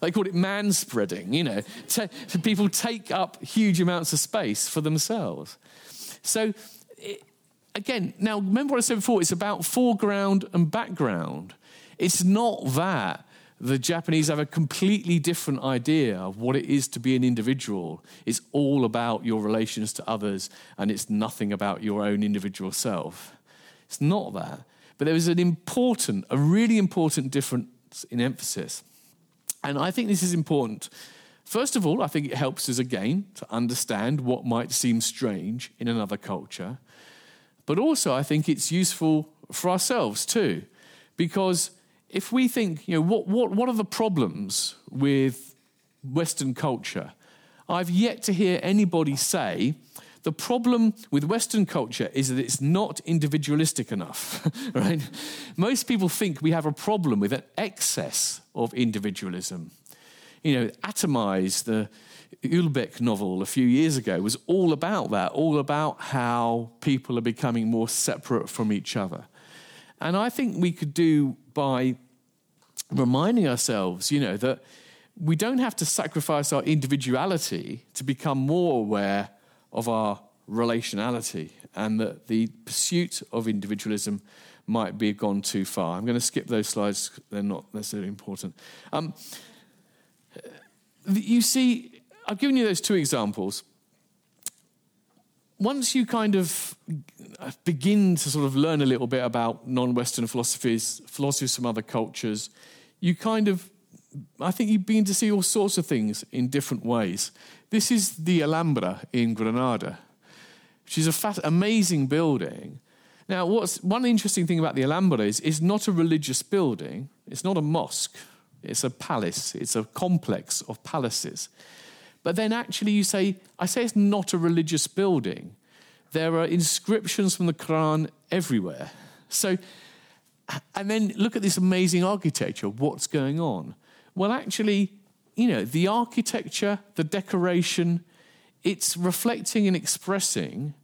They called it man spreading, you know. people take up huge amounts of space for themselves. So, it, again, now remember what I said before it's about foreground and background. It's not that the Japanese have a completely different idea of what it is to be an individual. It's all about your relations to others, and it's nothing about your own individual self. It's not that. But there is an important, a really important difference in emphasis. And I think this is important. First of all, I think it helps us again to understand what might seem strange in another culture. But also, I think it's useful for ourselves too, because if we think, you know, what, what, what are the problems with Western culture? I've yet to hear anybody say the problem with Western culture is that it's not individualistic enough, [LAUGHS] right? Most people think we have a problem with an excess of individualism. You know, Atomize, the Houellebecq novel a few years ago, was all about that, all about how people are becoming more separate from each other. And I think we could do by reminding ourselves, you know, that we don't have to sacrifice our individuality to become more aware of our relationality and that the pursuit of individualism might be gone too far. I'm going to skip those slides, they're not necessarily important. Um, you see, I've given you those two examples once you kind of begin to sort of learn a little bit about non-Western philosophies, philosophies from other cultures, you kind of, I think you begin to see all sorts of things in different ways. This is the Alhambra in Granada, which is a fat, amazing building. Now, what's one interesting thing about the Alhambra is it's not a religious building. It's not a mosque. It's a palace. It's a complex of palaces. But then actually you say, I say it's not a religious building. There are inscriptions from the Quran everywhere. So, and then look at this amazing architecture. What's going on? Well, actually, you know, the architecture, the decoration, it's reflecting and expressing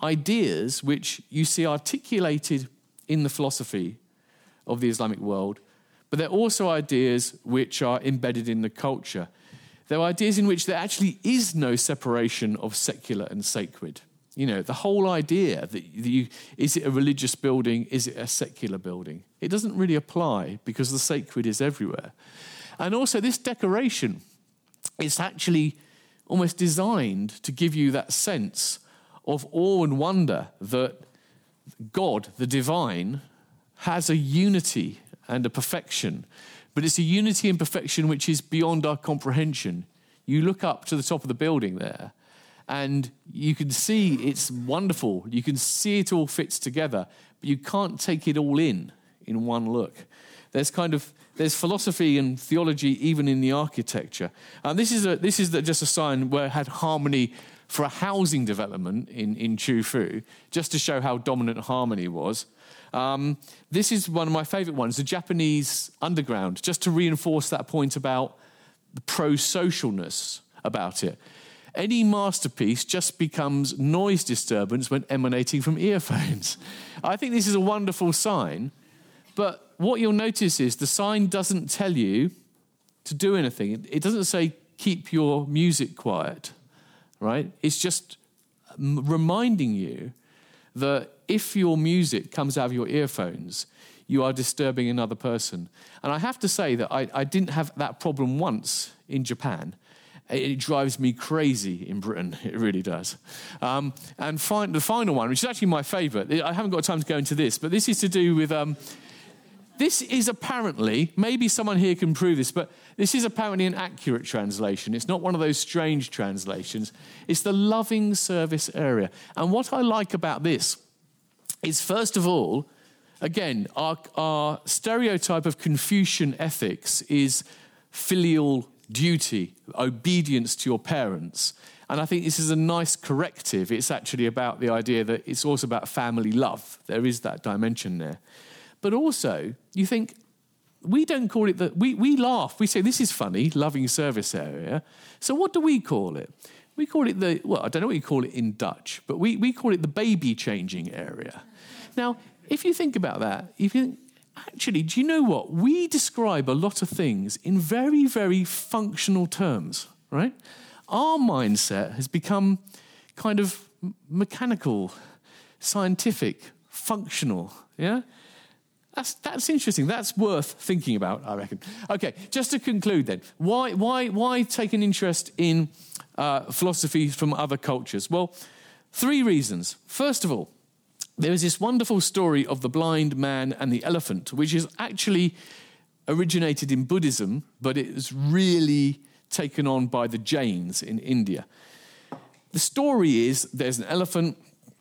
ideas which you see articulated in the philosophy of the Islamic world, but they're also ideas which are embedded in the culture. There are ideas in which there actually is no separation of secular and sacred. You know, the whole idea that you, is it a religious building, is it a secular building? It doesn't really apply because the sacred is everywhere. And also, this decoration is actually almost designed to give you that sense of awe and wonder that God, the divine, has a unity and a perfection, but it's a unity and perfection which is beyond our comprehension. You look up to the top of the building there, and you can see it's wonderful. You can see it all fits together, but you can't take it all in in one look. There's kind of there's philosophy and theology even in the architecture. And this is a, this is just a sign where it had harmony for a housing development in in Qufu, just to show how dominant harmony was. Um, this is one of my favorite ones, the Japanese underground, just to reinforce that point about the pro socialness about it. Any masterpiece just becomes noise disturbance when emanating from earphones. I think this is a wonderful sign, but what you'll notice is the sign doesn't tell you to do anything. It doesn't say keep your music quiet, right? It's just reminding you that if your music comes out of your earphones, you are disturbing another person. And I have to say that I, I didn't have that problem once in Japan. It, it drives me crazy in Britain. [LAUGHS] It really does. Um, and the final one, which is actually my favorite, I haven't got time to go into this, but this is to do with. Um, this is apparently, maybe someone here can prove this, but this is apparently an accurate translation. It's not one of those strange translations. It's the loving service area. And what I like about this is, first of all, again, our, our stereotype of Confucian ethics is filial duty, obedience to your parents. And I think this is a nice corrective. It's actually about the idea that it's also about family love. There is that dimension there. But also, you think, we don't call it that, we, we laugh. We say, this is funny, loving service area. So what do we call it? We call it the, well, I don't know what you call it in Dutch, but we, we call it the baby changing area. Now, if you think about that, if you think, actually, do you know what? We describe a lot of things in very, very functional terms, right? Our mindset has become kind of mechanical, scientific, functional, yeah? That's, that's interesting. That's worth thinking about, I reckon. Okay, just to conclude then, why, why, why take an interest in uh, philosophy from other cultures? Well, three reasons. First of all, there is this wonderful story of the blind man and the elephant, which is actually originated in Buddhism, but it was really taken on by the Jains in India. The story is there's an elephant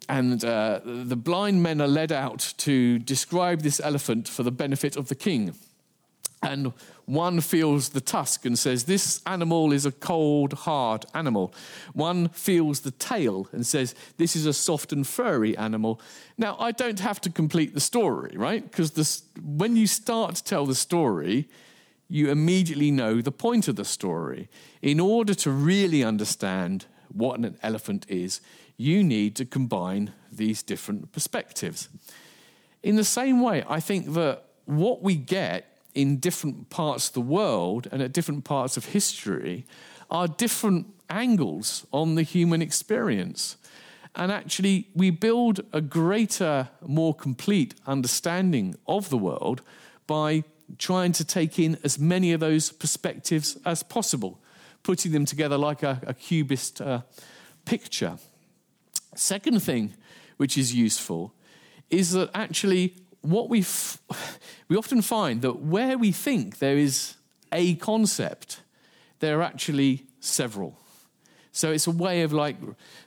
and uh, the blind men are led out to describe this elephant for the benefit of the king. And one feels the tusk and says, This animal is a cold, hard animal. One feels the tail and says, This is a soft and furry animal. Now, I don't have to complete the story, right? Because when you start to tell the story, you immediately know the point of the story. In order to really understand what an elephant is, you need to combine these different perspectives. In the same way, I think that what we get in different parts of the world and at different parts of history are different angles on the human experience. And actually, we build a greater, more complete understanding of the world by trying to take in as many of those perspectives as possible, putting them together like a, a cubist uh, picture. Second thing which is useful is that actually what we f- we often find that where we think there is a concept, there are actually several. So it's a way of like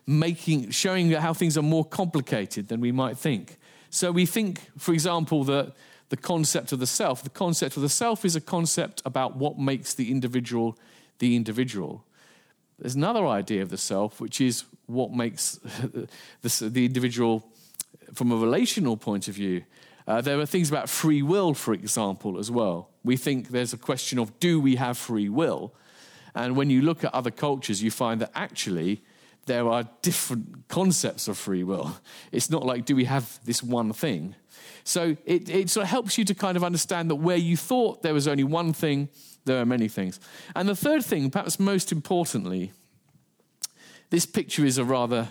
making showing how things are more complicated than we might think. So we think, for example, that the concept of the self, the concept of the self is a concept about what makes the individual the individual. There's another idea of the self, which is what makes [LAUGHS] the, the individual from a relational point of view. Uh, there are things about free will, for example, as well. We think there's a question of do we have free will? And when you look at other cultures, you find that actually there are different concepts of free will. [LAUGHS] It's not like do we have this one thing? So it, it sort of helps you to kind of understand that where you thought there was only one thing, there are many things. And the third thing, perhaps most importantly, this picture is a rather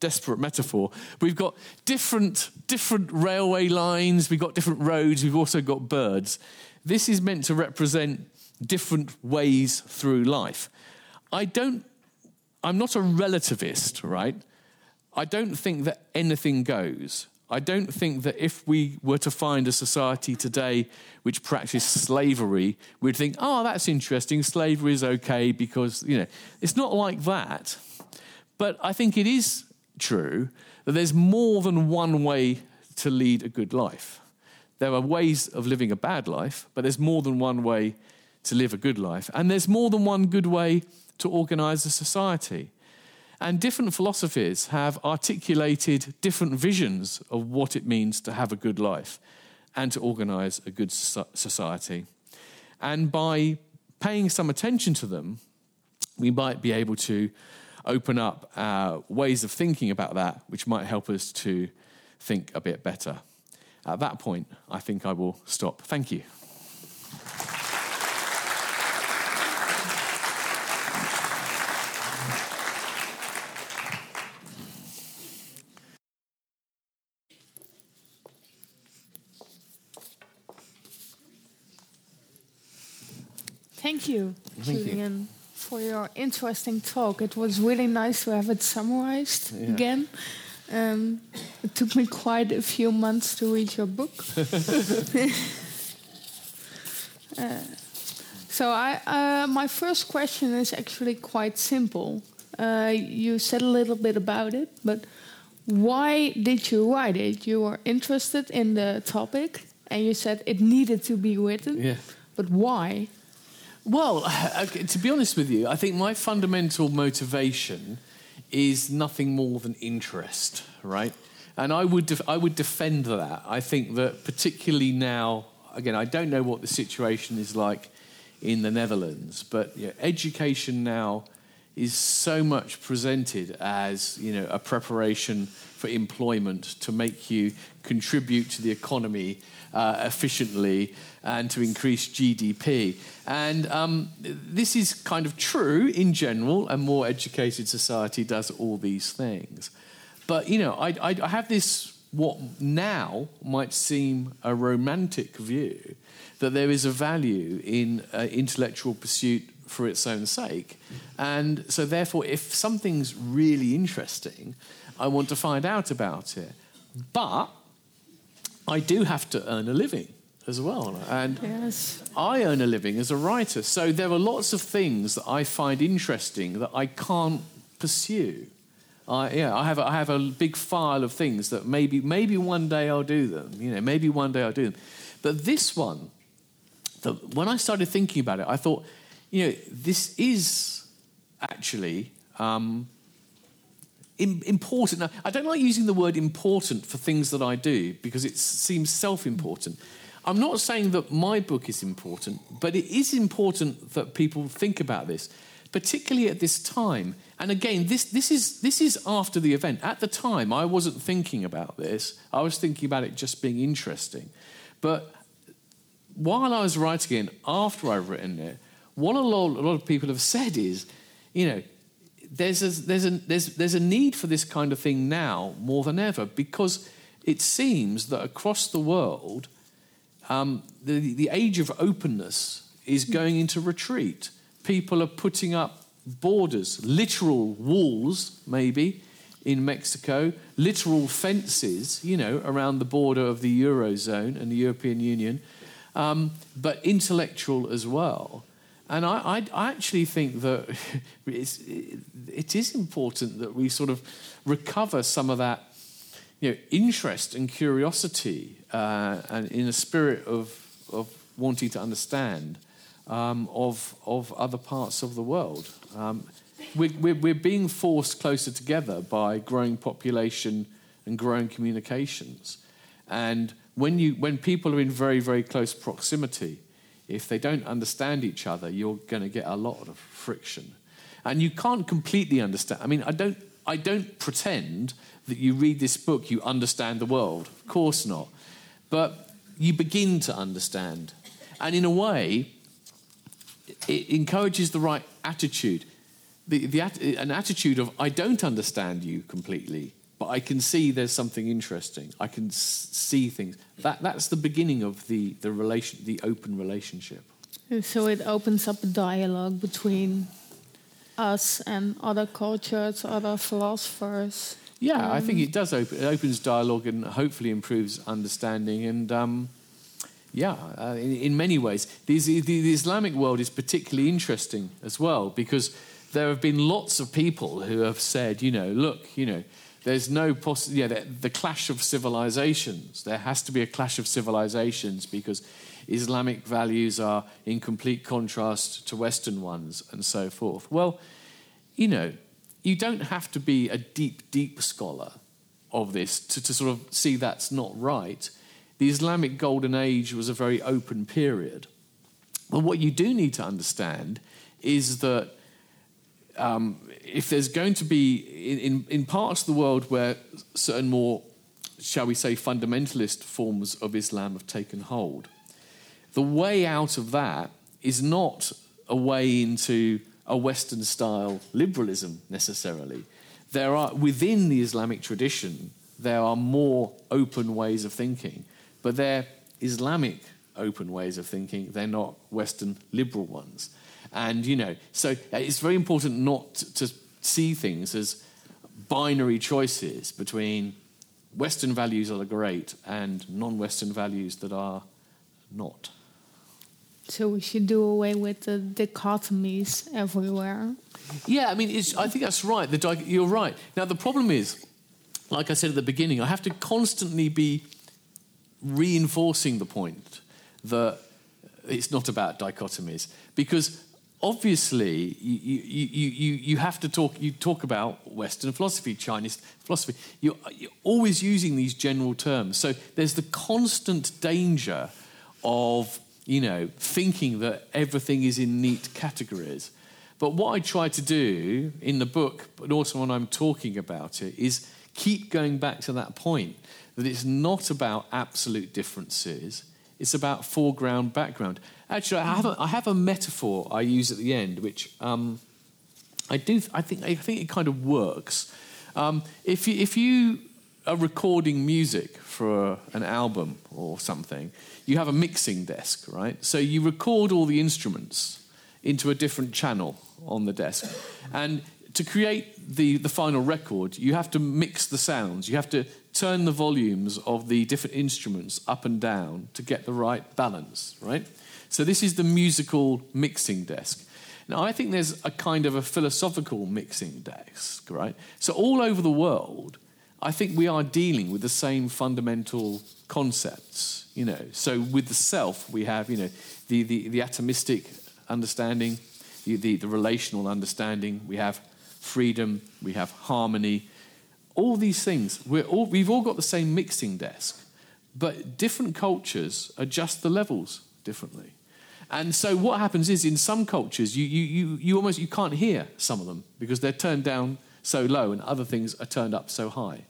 desperate metaphor. We've got different, different railway lines, we've got different roads, we've also got birds. This is meant to represent different ways through life. I don't I'm not a relativist, right? I don't think that anything goes. I don't think that if we were to find a society today which practiced slavery, we'd think, oh, that's interesting. Slavery is okay because, you know, it's not like that. But I think it is true that there's more than one way to lead a good life. There are ways of living a bad life, but there's more than one way to live a good life. And there's more than one good way to organize a society. And different philosophies have articulated different visions of what it means to have a good life and to organize a good society. And by paying some attention to them, we might be able to open up our ways of thinking about that, which might help us to think a bit better. At that point, I think I will stop. Thank you. Thank you, Thank Julian, you. for your interesting talk. It was really nice to have it summarized yeah. again. Um, it took me quite a few months to read your book. [LAUGHS] [LAUGHS] uh, so, I, uh, my first question is actually quite simple. Uh, you said a little bit about it, but why did you write it? You were interested in the topic, and you said it needed to be written. Yeah. But why? Well, [SIGHS] to be honest with you, I think my fundamental motivation is nothing more than interest, right? And I would, def- I would defend that. I think that particularly now, again, I don't know what the situation is like in the Netherlands, but you know, education now is so much presented as you know a preparation for employment to make you contribute to the economy uh, efficiently and to increase GDP. And um, this is kind of true in general. A more educated society does all these things. But you know, I, I, I have this what now might seem a romantic view that there is a value in uh, intellectual pursuit for its own sake. And so, therefore, if something's really interesting, I want to find out about it. But I do have to earn a living as well. And yes. I earn a living as a writer. So there are lots of things that I find interesting that I can't pursue. I, yeah, I have, a, I have a big file of things that maybe, maybe one day I'll do them. You know, maybe one day I'll do them. But this one, the, when I started thinking about it, I thought, you know, this is actually um, important. Now, I don't like using the word important for things that I do because it seems self important. I'm not saying that my book is important, but it is important that people think about this, particularly at this time. And again, this, this, is, this is after the event. At the time, I wasn't thinking about this, I was thinking about it just being interesting. But while I was writing it, after I've written it, what a lot, a lot of people have said is, you know, there's a, there's, a, there's, there's a need for this kind of thing now more than ever because it seems that across the world, um, the, the age of openness is going into retreat. People are putting up borders, literal walls, maybe, in Mexico, literal fences, you know, around the border of the Eurozone and the European Union, um, but intellectual as well. And I, I, I actually think that [LAUGHS] it's, it is important that we sort of recover some of that you know, interest and curiosity uh, and in a spirit of, of wanting to understand um, of, of other parts of the world. Um, we're, we're, we're being forced closer together by growing population and growing communications. And when, you, when people are in very, very close proximity, if they don't understand each other, you're going to get a lot of friction. And you can't completely understand. I mean, I don't, I don't pretend that you read this book, you understand the world. Of course not. But you begin to understand. And in a way, it encourages the right attitude. The, the, an attitude of, I don't understand you completely, but I can see there's something interesting. I can see things. That, that's the beginning of the, the, relation, the open relationship. So it opens up a dialogue between us and other cultures, other philosophers. Yeah, um, I think it does open, it opens dialogue and hopefully improves understanding. And um, yeah, uh, in, in, many ways, the, the Islamic world is particularly interesting as well because there have been lots of people who have said, you know, look, you know, there's no poss- yeah, the, the clash of civilizations. There has to be a clash of civilizations because Islamic values are in complete contrast to Western ones and so forth. Well, you know, you don't have to be a deep, deep scholar of this to, to sort of see that's not right. The Islamic Golden Age was a very open period. But what you do need to understand is that um, if there's going to be, in, in, in parts of the world where certain more, shall we say, fundamentalist forms of Islam have taken hold, the way out of that is not a way into a Western style liberalism necessarily. There are, within the Islamic tradition, there are more open ways of thinking, but they're Islamic open ways of thinking, they're not Western liberal ones. And, you know, so uh, it's very important not to see things as binary choices between Western values that are great and non Western values that are not. So we should do away with the dichotomies everywhere. Yeah, I mean, I think that's right. The, you're right. Now, the problem is, like I said at the beginning, I have to constantly be reinforcing the point that it's not about dichotomies because obviously you, you, you, you have to talk you talk about western philosophy chinese philosophy you're, you're always using these general terms so there's the constant danger of you know, thinking that everything is in neat categories. But what I try to do in the book, but also when I'm talking about it, is keep going back to that point that it's not about absolute differences, it's about foreground, background. Actually, I have a, I have a metaphor I use at the end, which um, I do. I think I think it kind of works. Um, if you, if you are recording music for an album or something, you have a mixing desk, right? So you record all the instruments into a different channel on the desk. And to create the, the final record, you have to mix the sounds. You have to turn the volumes of the different instruments up and down to get the right balance, right? So this is the musical mixing desk. Now, I think there's a kind of a philosophical mixing desk, right? So all over the world, I think we are dealing with the same fundamental concepts, you know. So with the self, we have, you know, the, the, the atomistic understanding, the, the, the relational understanding, we have freedom, we have harmony, all these things. We're all, we've all got the same mixing desk, but different cultures adjust the levels differently. And so what happens is in some cultures, you, you, you, you almost you can't hear some of them because they're turned down so low and other things are turned up so high.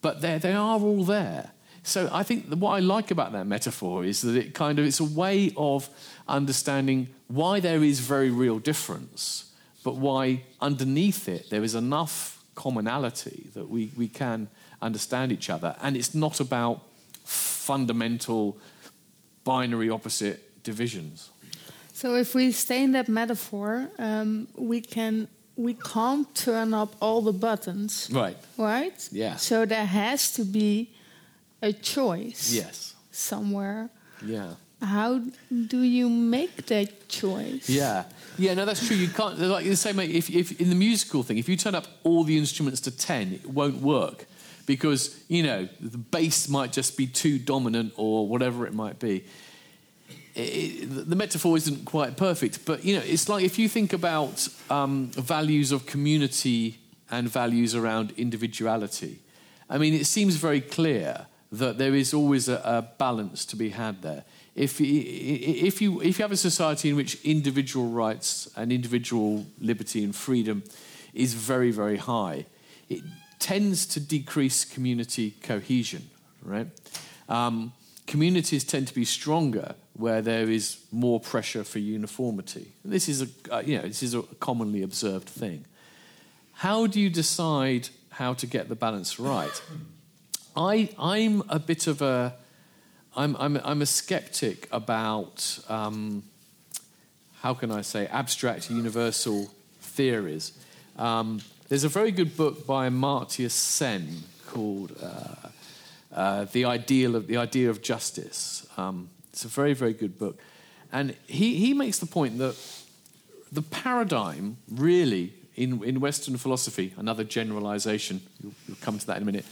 But they are all there. So I think what I like about that metaphor is that it kind of it's a way of understanding why there is very real difference, but why underneath it there is enough commonality that we, we can understand each other. And it's not about fundamental binary opposite divisions. So if we stay in that metaphor, um, we can we can't turn up all the buttons. Right. Right? Yeah. So there has to be a choice. Yes. Somewhere. Yeah. How do you make that choice? Yeah, yeah, no, that's true. You can't like the same. way. If, if in the musical thing, if you turn up all the instruments to ten, it won't work because you know the bass might just be too dominant or whatever it might be the metaphor isn't quite perfect, but you know, it's like if you think about um, values of community and values around individuality. I mean, it seems very clear that there is always a, a balance to be had there. If, if, you, if you have a society in which individual rights and individual liberty and freedom is very, very high, it tends to decrease community cohesion, right? Um, communities tend to be stronger where there is more pressure for uniformity. This is a, uh, you know, this is a commonly observed thing. How do you decide how to get the balance right? I, I'm a bit of a, I'm, I'm, I'm a skeptic about, um, how can I say, abstract universal theories. Um, there's a very good book by Amartya Sen called uh, uh, "The Ideal of the Idea of Justice." Um, it's a very, very good book, and he he makes the point that the paradigm really in in Western philosophy, another generalization. You'll, you'll come to that in a minute.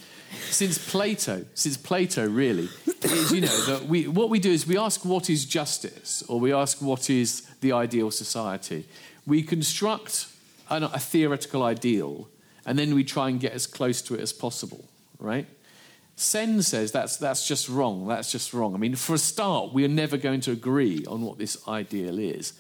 Since Plato, since Plato, really, is you know that we what we do is we ask what is justice, or we ask what is the ideal society. We construct an, a theoretical ideal, and then we try and get as close to it as possible, right? Sen says that's, that's just wrong. That's just wrong. I mean, for a start, we are never going to agree on what this ideal is.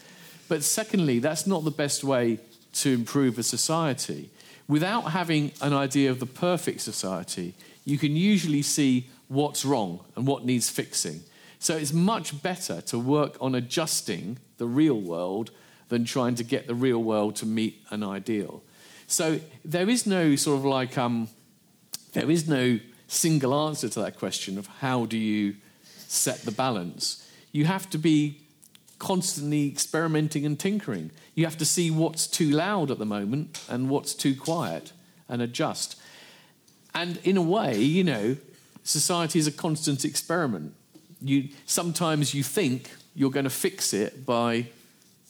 But secondly, that's not the best way to improve a society. Without having an idea of the perfect society, you can usually see what's wrong and what needs fixing. So it's much better to work on adjusting the real world than trying to get the real world to meet an ideal. So there is no sort of like, um, there is no single answer to that question of how do you set the balance. You have to be constantly experimenting and tinkering. You have to see what's too loud at the moment and what's too quiet and adjust. And in a way, you know, society is a constant experiment. You, sometimes you think you're going to fix it by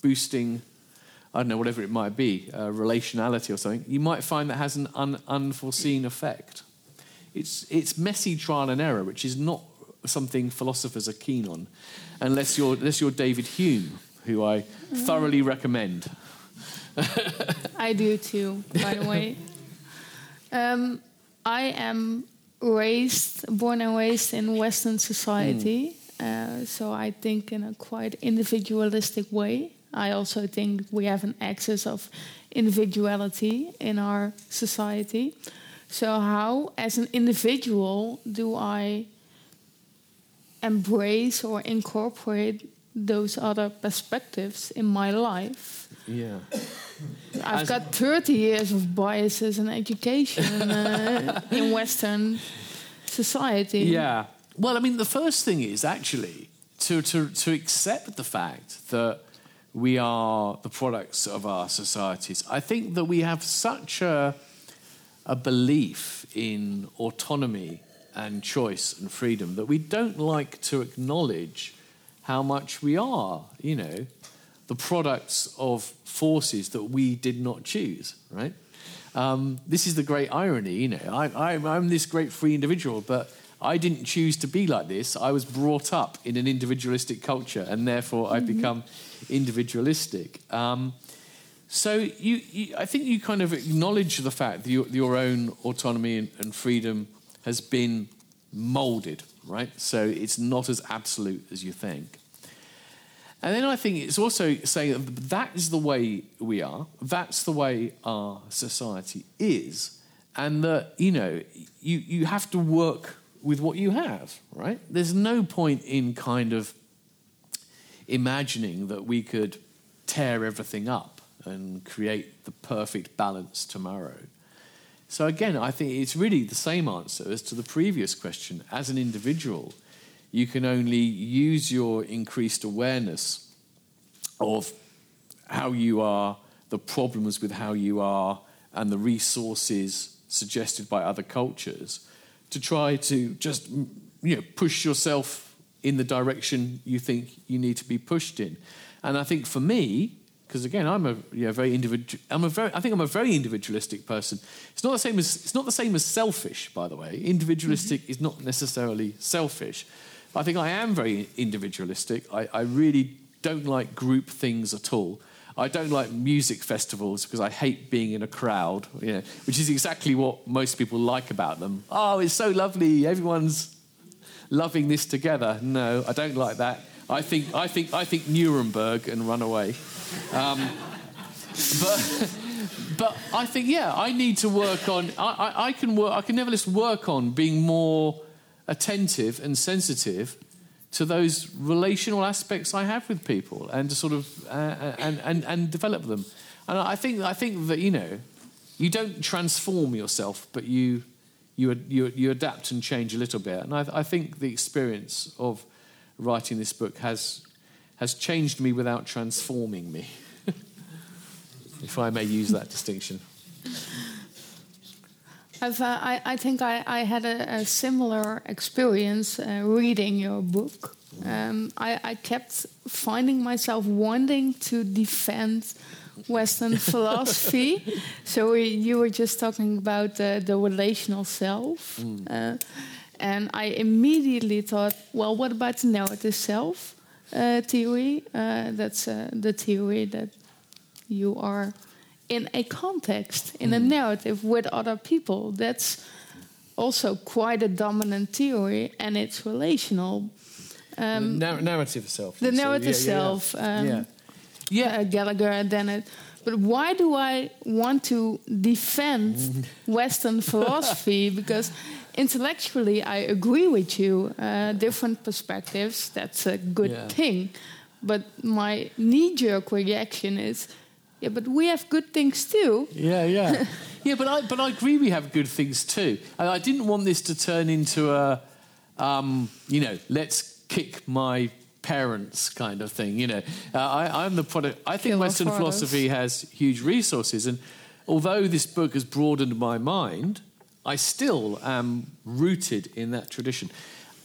boosting, I don't know, whatever it might be, uh, relationality or something. You might find that has an un- unforeseen effect. It's, it's messy trial and error, which is not something philosophers are keen on, unless you're, unless you're David Hume, who I thoroughly recommend. [LAUGHS] I do too, by the way. Um, I am raised, born and raised in Western society, mm. uh, so I think in a quite individualistic way. I also think we have an excess of individuality in our society. So, how, as an individual, do I embrace or incorporate those other perspectives in my life? Yeah. I've as got 30 years of biases in education uh, in Western society. Yeah. Well, I mean, the first thing is actually to, to, to accept the fact that we are the products of our societies. I think that we have such a a belief in autonomy and choice and freedom that we don't like to acknowledge how much we are, you know, the products of forces that we did not choose, right? Um, this is the great irony, you know. I, am this great free individual, but I didn't choose to be like this. I was brought up in an individualistic culture, and therefore I've mm-hmm. become individualistic. Um, so you, you, I think you kind of acknowledge the fact that your, your own autonomy and, and freedom has been molded, right? So it's not as absolute as you think. And then I think it's also saying that that is the way we are, that's the way our society is, and that, you know, you, you have to work with what you have, right? There's no point in kind of imagining that we could tear everything up and create the perfect balance tomorrow. So, again, I think it's really the same answer as to the previous question. As an individual, you can only use your increased awareness of how you are, the problems with how you are, and the resources suggested by other cultures to try to just you know, push yourself in the direction you think you need to be pushed in. And I think for me, because again, I'm a know, very individual. I'm a very. I think I'm a very individualistic person. It's not the same as. It's not the same as selfish, by the way. Individualistic mm-hmm. is not necessarily selfish. I think I am very individualistic. I, I really don't like group things at all. I don't like music festivals because I hate being in a crowd, you know, which is exactly what most people like about them. Oh, it's so lovely. Everyone's loving this together. No, I don't like that. I think, I think, I think Nuremberg and run away. Um, but, but I think, yeah, I need to work on, I, I, I can work, I can nevertheless work on being more attentive and sensitive to those relational aspects I have with people and to sort of, uh, and, and, and develop them. And I think, I think that, you know, you don't transform yourself, but you, you, you, you adapt and change a little bit. And I, I think the experience of writing this book has, has changed me without transforming me. [LAUGHS] if I may use that distinction. I've, uh, I, I think I, I had a, a similar experience uh, reading your book. Um, I, I kept finding myself wanting to defend Western [LAUGHS] philosophy. So we, you were just talking about uh, the relational self. Mm. And I immediately thought, well, what about the narrative self uh, theory? Uh, that's uh, the theory that you are in a context, in mm. a narrative with other people. That's also quite a dominant theory, and it's relational. Um, the narrative self. The narrative yeah, self. Yeah, um, yeah. yeah. Uh, Gallagher and Dennett. But why do I want to defend [LAUGHS] Western philosophy? Because intellectually, I agree with you. Uh, different perspectives, that's a good yeah. thing. But my knee jerk reaction is yeah, but we have good things too. Yeah, yeah. [LAUGHS] yeah, but I, but I agree we have good things too. And I didn't want this to turn into a, um, you know, let's kick my parents kind of thing. You know, uh, I, am the product. I think Kill Western philosophy has huge resources, and although this book has broadened my mind, I still am rooted in that tradition,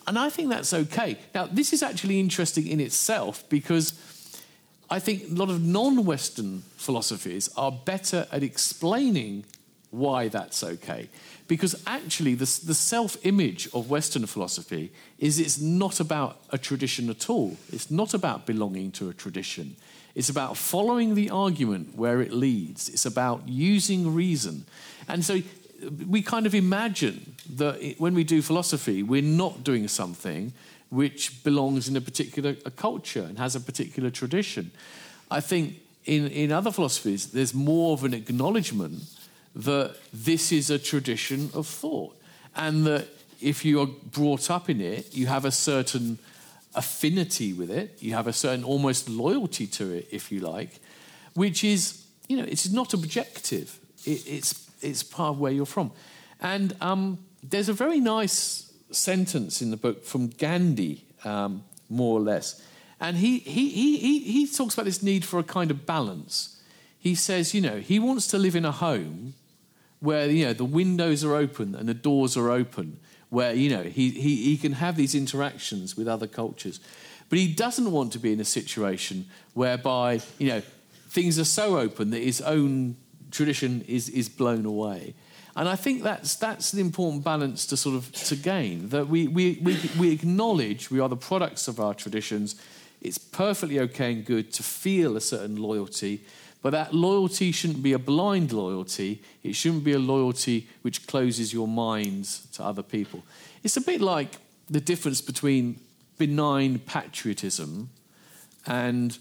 and I think that's okay. Now, this is actually interesting in itself because. I think a lot of non Western philosophies are better at explaining why that's okay. Because actually, the, the self image of Western philosophy is it's not about a tradition at all. It's not about belonging to a tradition. It's about following the argument where it leads. It's about using reason. And so we kind of imagine that when we do philosophy, we're not doing something which belongs in a particular a culture and has a particular tradition. I think in, in other philosophies, there's more of an acknowledgement that this is a tradition of thought and that if you are brought up in it, you have a certain affinity with it, you have a certain almost loyalty to it, if you like, which is, you know, it's not objective. It, it's, it's part of where you're from. And um, there's a very nice sentence in the book from Gandhi, um, more or less. And he, he, he, he, he talks about this need for a kind of balance. He says, you know, he wants to live in a home where you know the windows are open and the doors are open, where you know he, he, he can have these interactions with other cultures. But he doesn't want to be in a situation whereby, you know, things are so open that his own tradition is, is blown away. And I think that's, that's the important balance to sort of to gain, that we, we, we, we acknowledge we are the products of our traditions. It's perfectly okay and good to feel a certain loyalty, but that loyalty shouldn't be a blind loyalty. It shouldn't be a loyalty which closes your minds to other people. It's a bit like the difference between benign patriotism and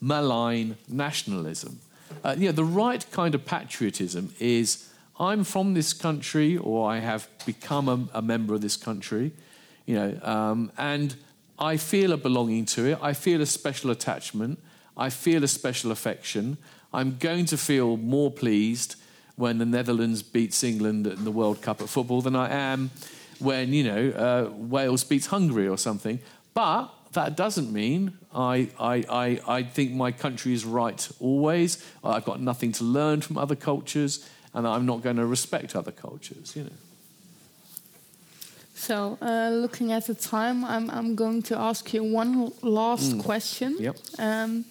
malign nationalism. Uh, know, the right kind of patriotism is I'm from this country or I have become a, a member of this country, you know, um, and I feel a belonging to it. I feel a special attachment. I feel a special affection. I'm going to feel more pleased when the Netherlands beats England in the World Cup at football than I am when, you know, uh, Wales beats Hungary or something. But that doesn't mean I, I, I, I think my country is right always. I've got nothing to learn from other cultures, and I'm not going to respect other cultures, you know. So, uh, looking at the time, I'm, I'm going to ask you one last mm. question. Yep. Um,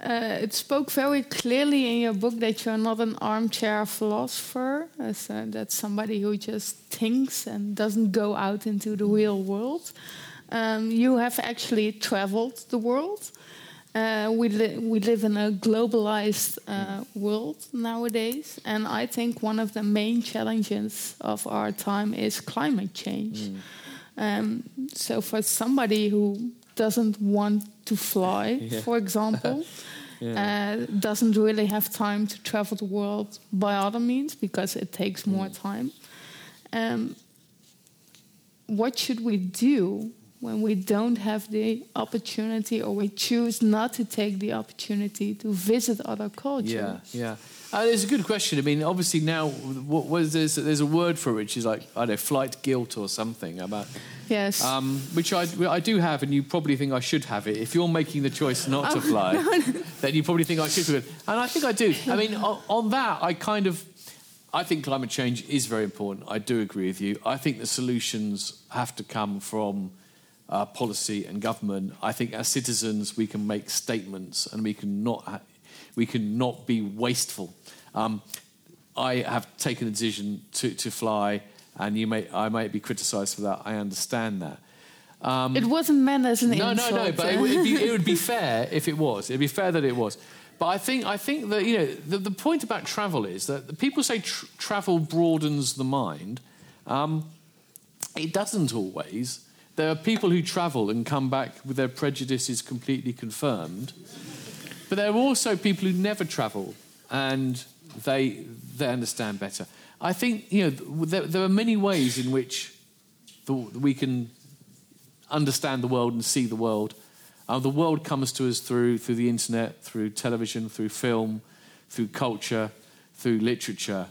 uh, it spoke very clearly in your book that you're not an armchair philosopher, as, uh, that's somebody who just thinks and doesn't go out into the real world. Um, you have actually traveled the world. Uh, we, li we live in a globalized uh, world nowadays, and I think one of the main challenges of our time is climate change. Mm. Um, so, for somebody who doesn't want to fly, [LAUGHS] yeah. for example, [LAUGHS] yeah. uh, doesn't really have time to travel the world by other means because it takes more mm. time. Um, what should we do when we don't have the opportunity or we choose not to take the opportunity to visit other cultures? Yeah, yeah. Uh, it's a good question. I mean, obviously now, what, what is this? There's a word for it, which is like I don't know, flight guilt or something about Yes. Um, which I, I do have, and you probably think I should have it. If you're making the choice not to Oh, [LAUGHS] fly, then you probably think I should do it. And I think I do. I mean, on, on that, I kind of, I think climate change is very important. I do agree with you. I think the solutions have to come from uh, policy and government. I think as citizens, we can make statements and we can not, ha- we can not be wasteful. Um, I have taken a decision to, to fly, and you may, I might be criticised for that. I understand that. it wasn't meant as an No, insult. no, no. no. But it eh? would, be, it would be [LAUGHS] fair if it was. It'd be fair that it was. But I think, I think that you know the, the point about travel is that the people say tr- travel broadens the mind. Um, it doesn't always. There are people who travel and come back with their prejudices completely confirmed. But there are also people who never travel and they, they understand better. I think you know there, there are many ways in which the, we can understand the world and see the world. Uh, the world comes to us through through the internet, through television, through film, through culture, through literature.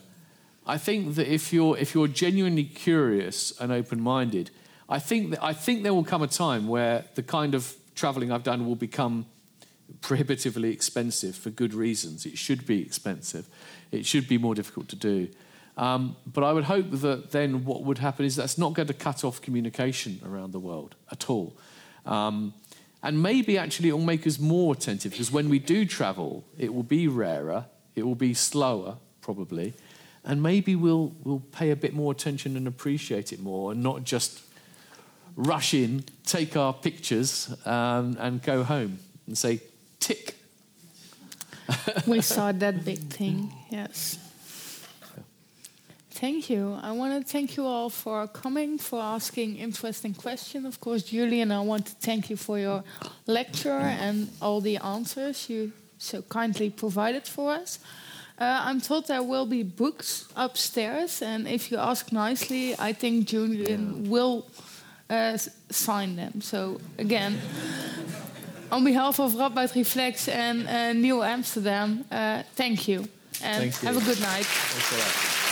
I think that if you're if you're genuinely curious and open-minded, I think that I think there will come a time where the kind of traveling I've done will become prohibitively expensive for good reasons. It should be expensive. It should be more difficult to do. Um, but I would hope that then what would happen is that's not going to cut off communication around the world at all. Um, and maybe actually it will make us more attentive because when we do travel, it will be rarer, it will be slower, probably, and maybe we'll, we'll pay a bit more attention and appreciate it more and not just rush in, take our pictures, um, and go home and say, tick. [LAUGHS] we saw that big thing. Yes. Thank you. I want to thank you all for coming, for asking interesting questions. Of course, Julian, I want to thank you for your lecture and all the answers you so kindly provided for us. Uh, I'm told there will be books upstairs, and if you ask nicely, I think Julian will uh, sign them. So, again, on behalf of Radboud Reflect and uh, New Amsterdam, uh, thank you. And Thank you. have a good night. Thanks a lot.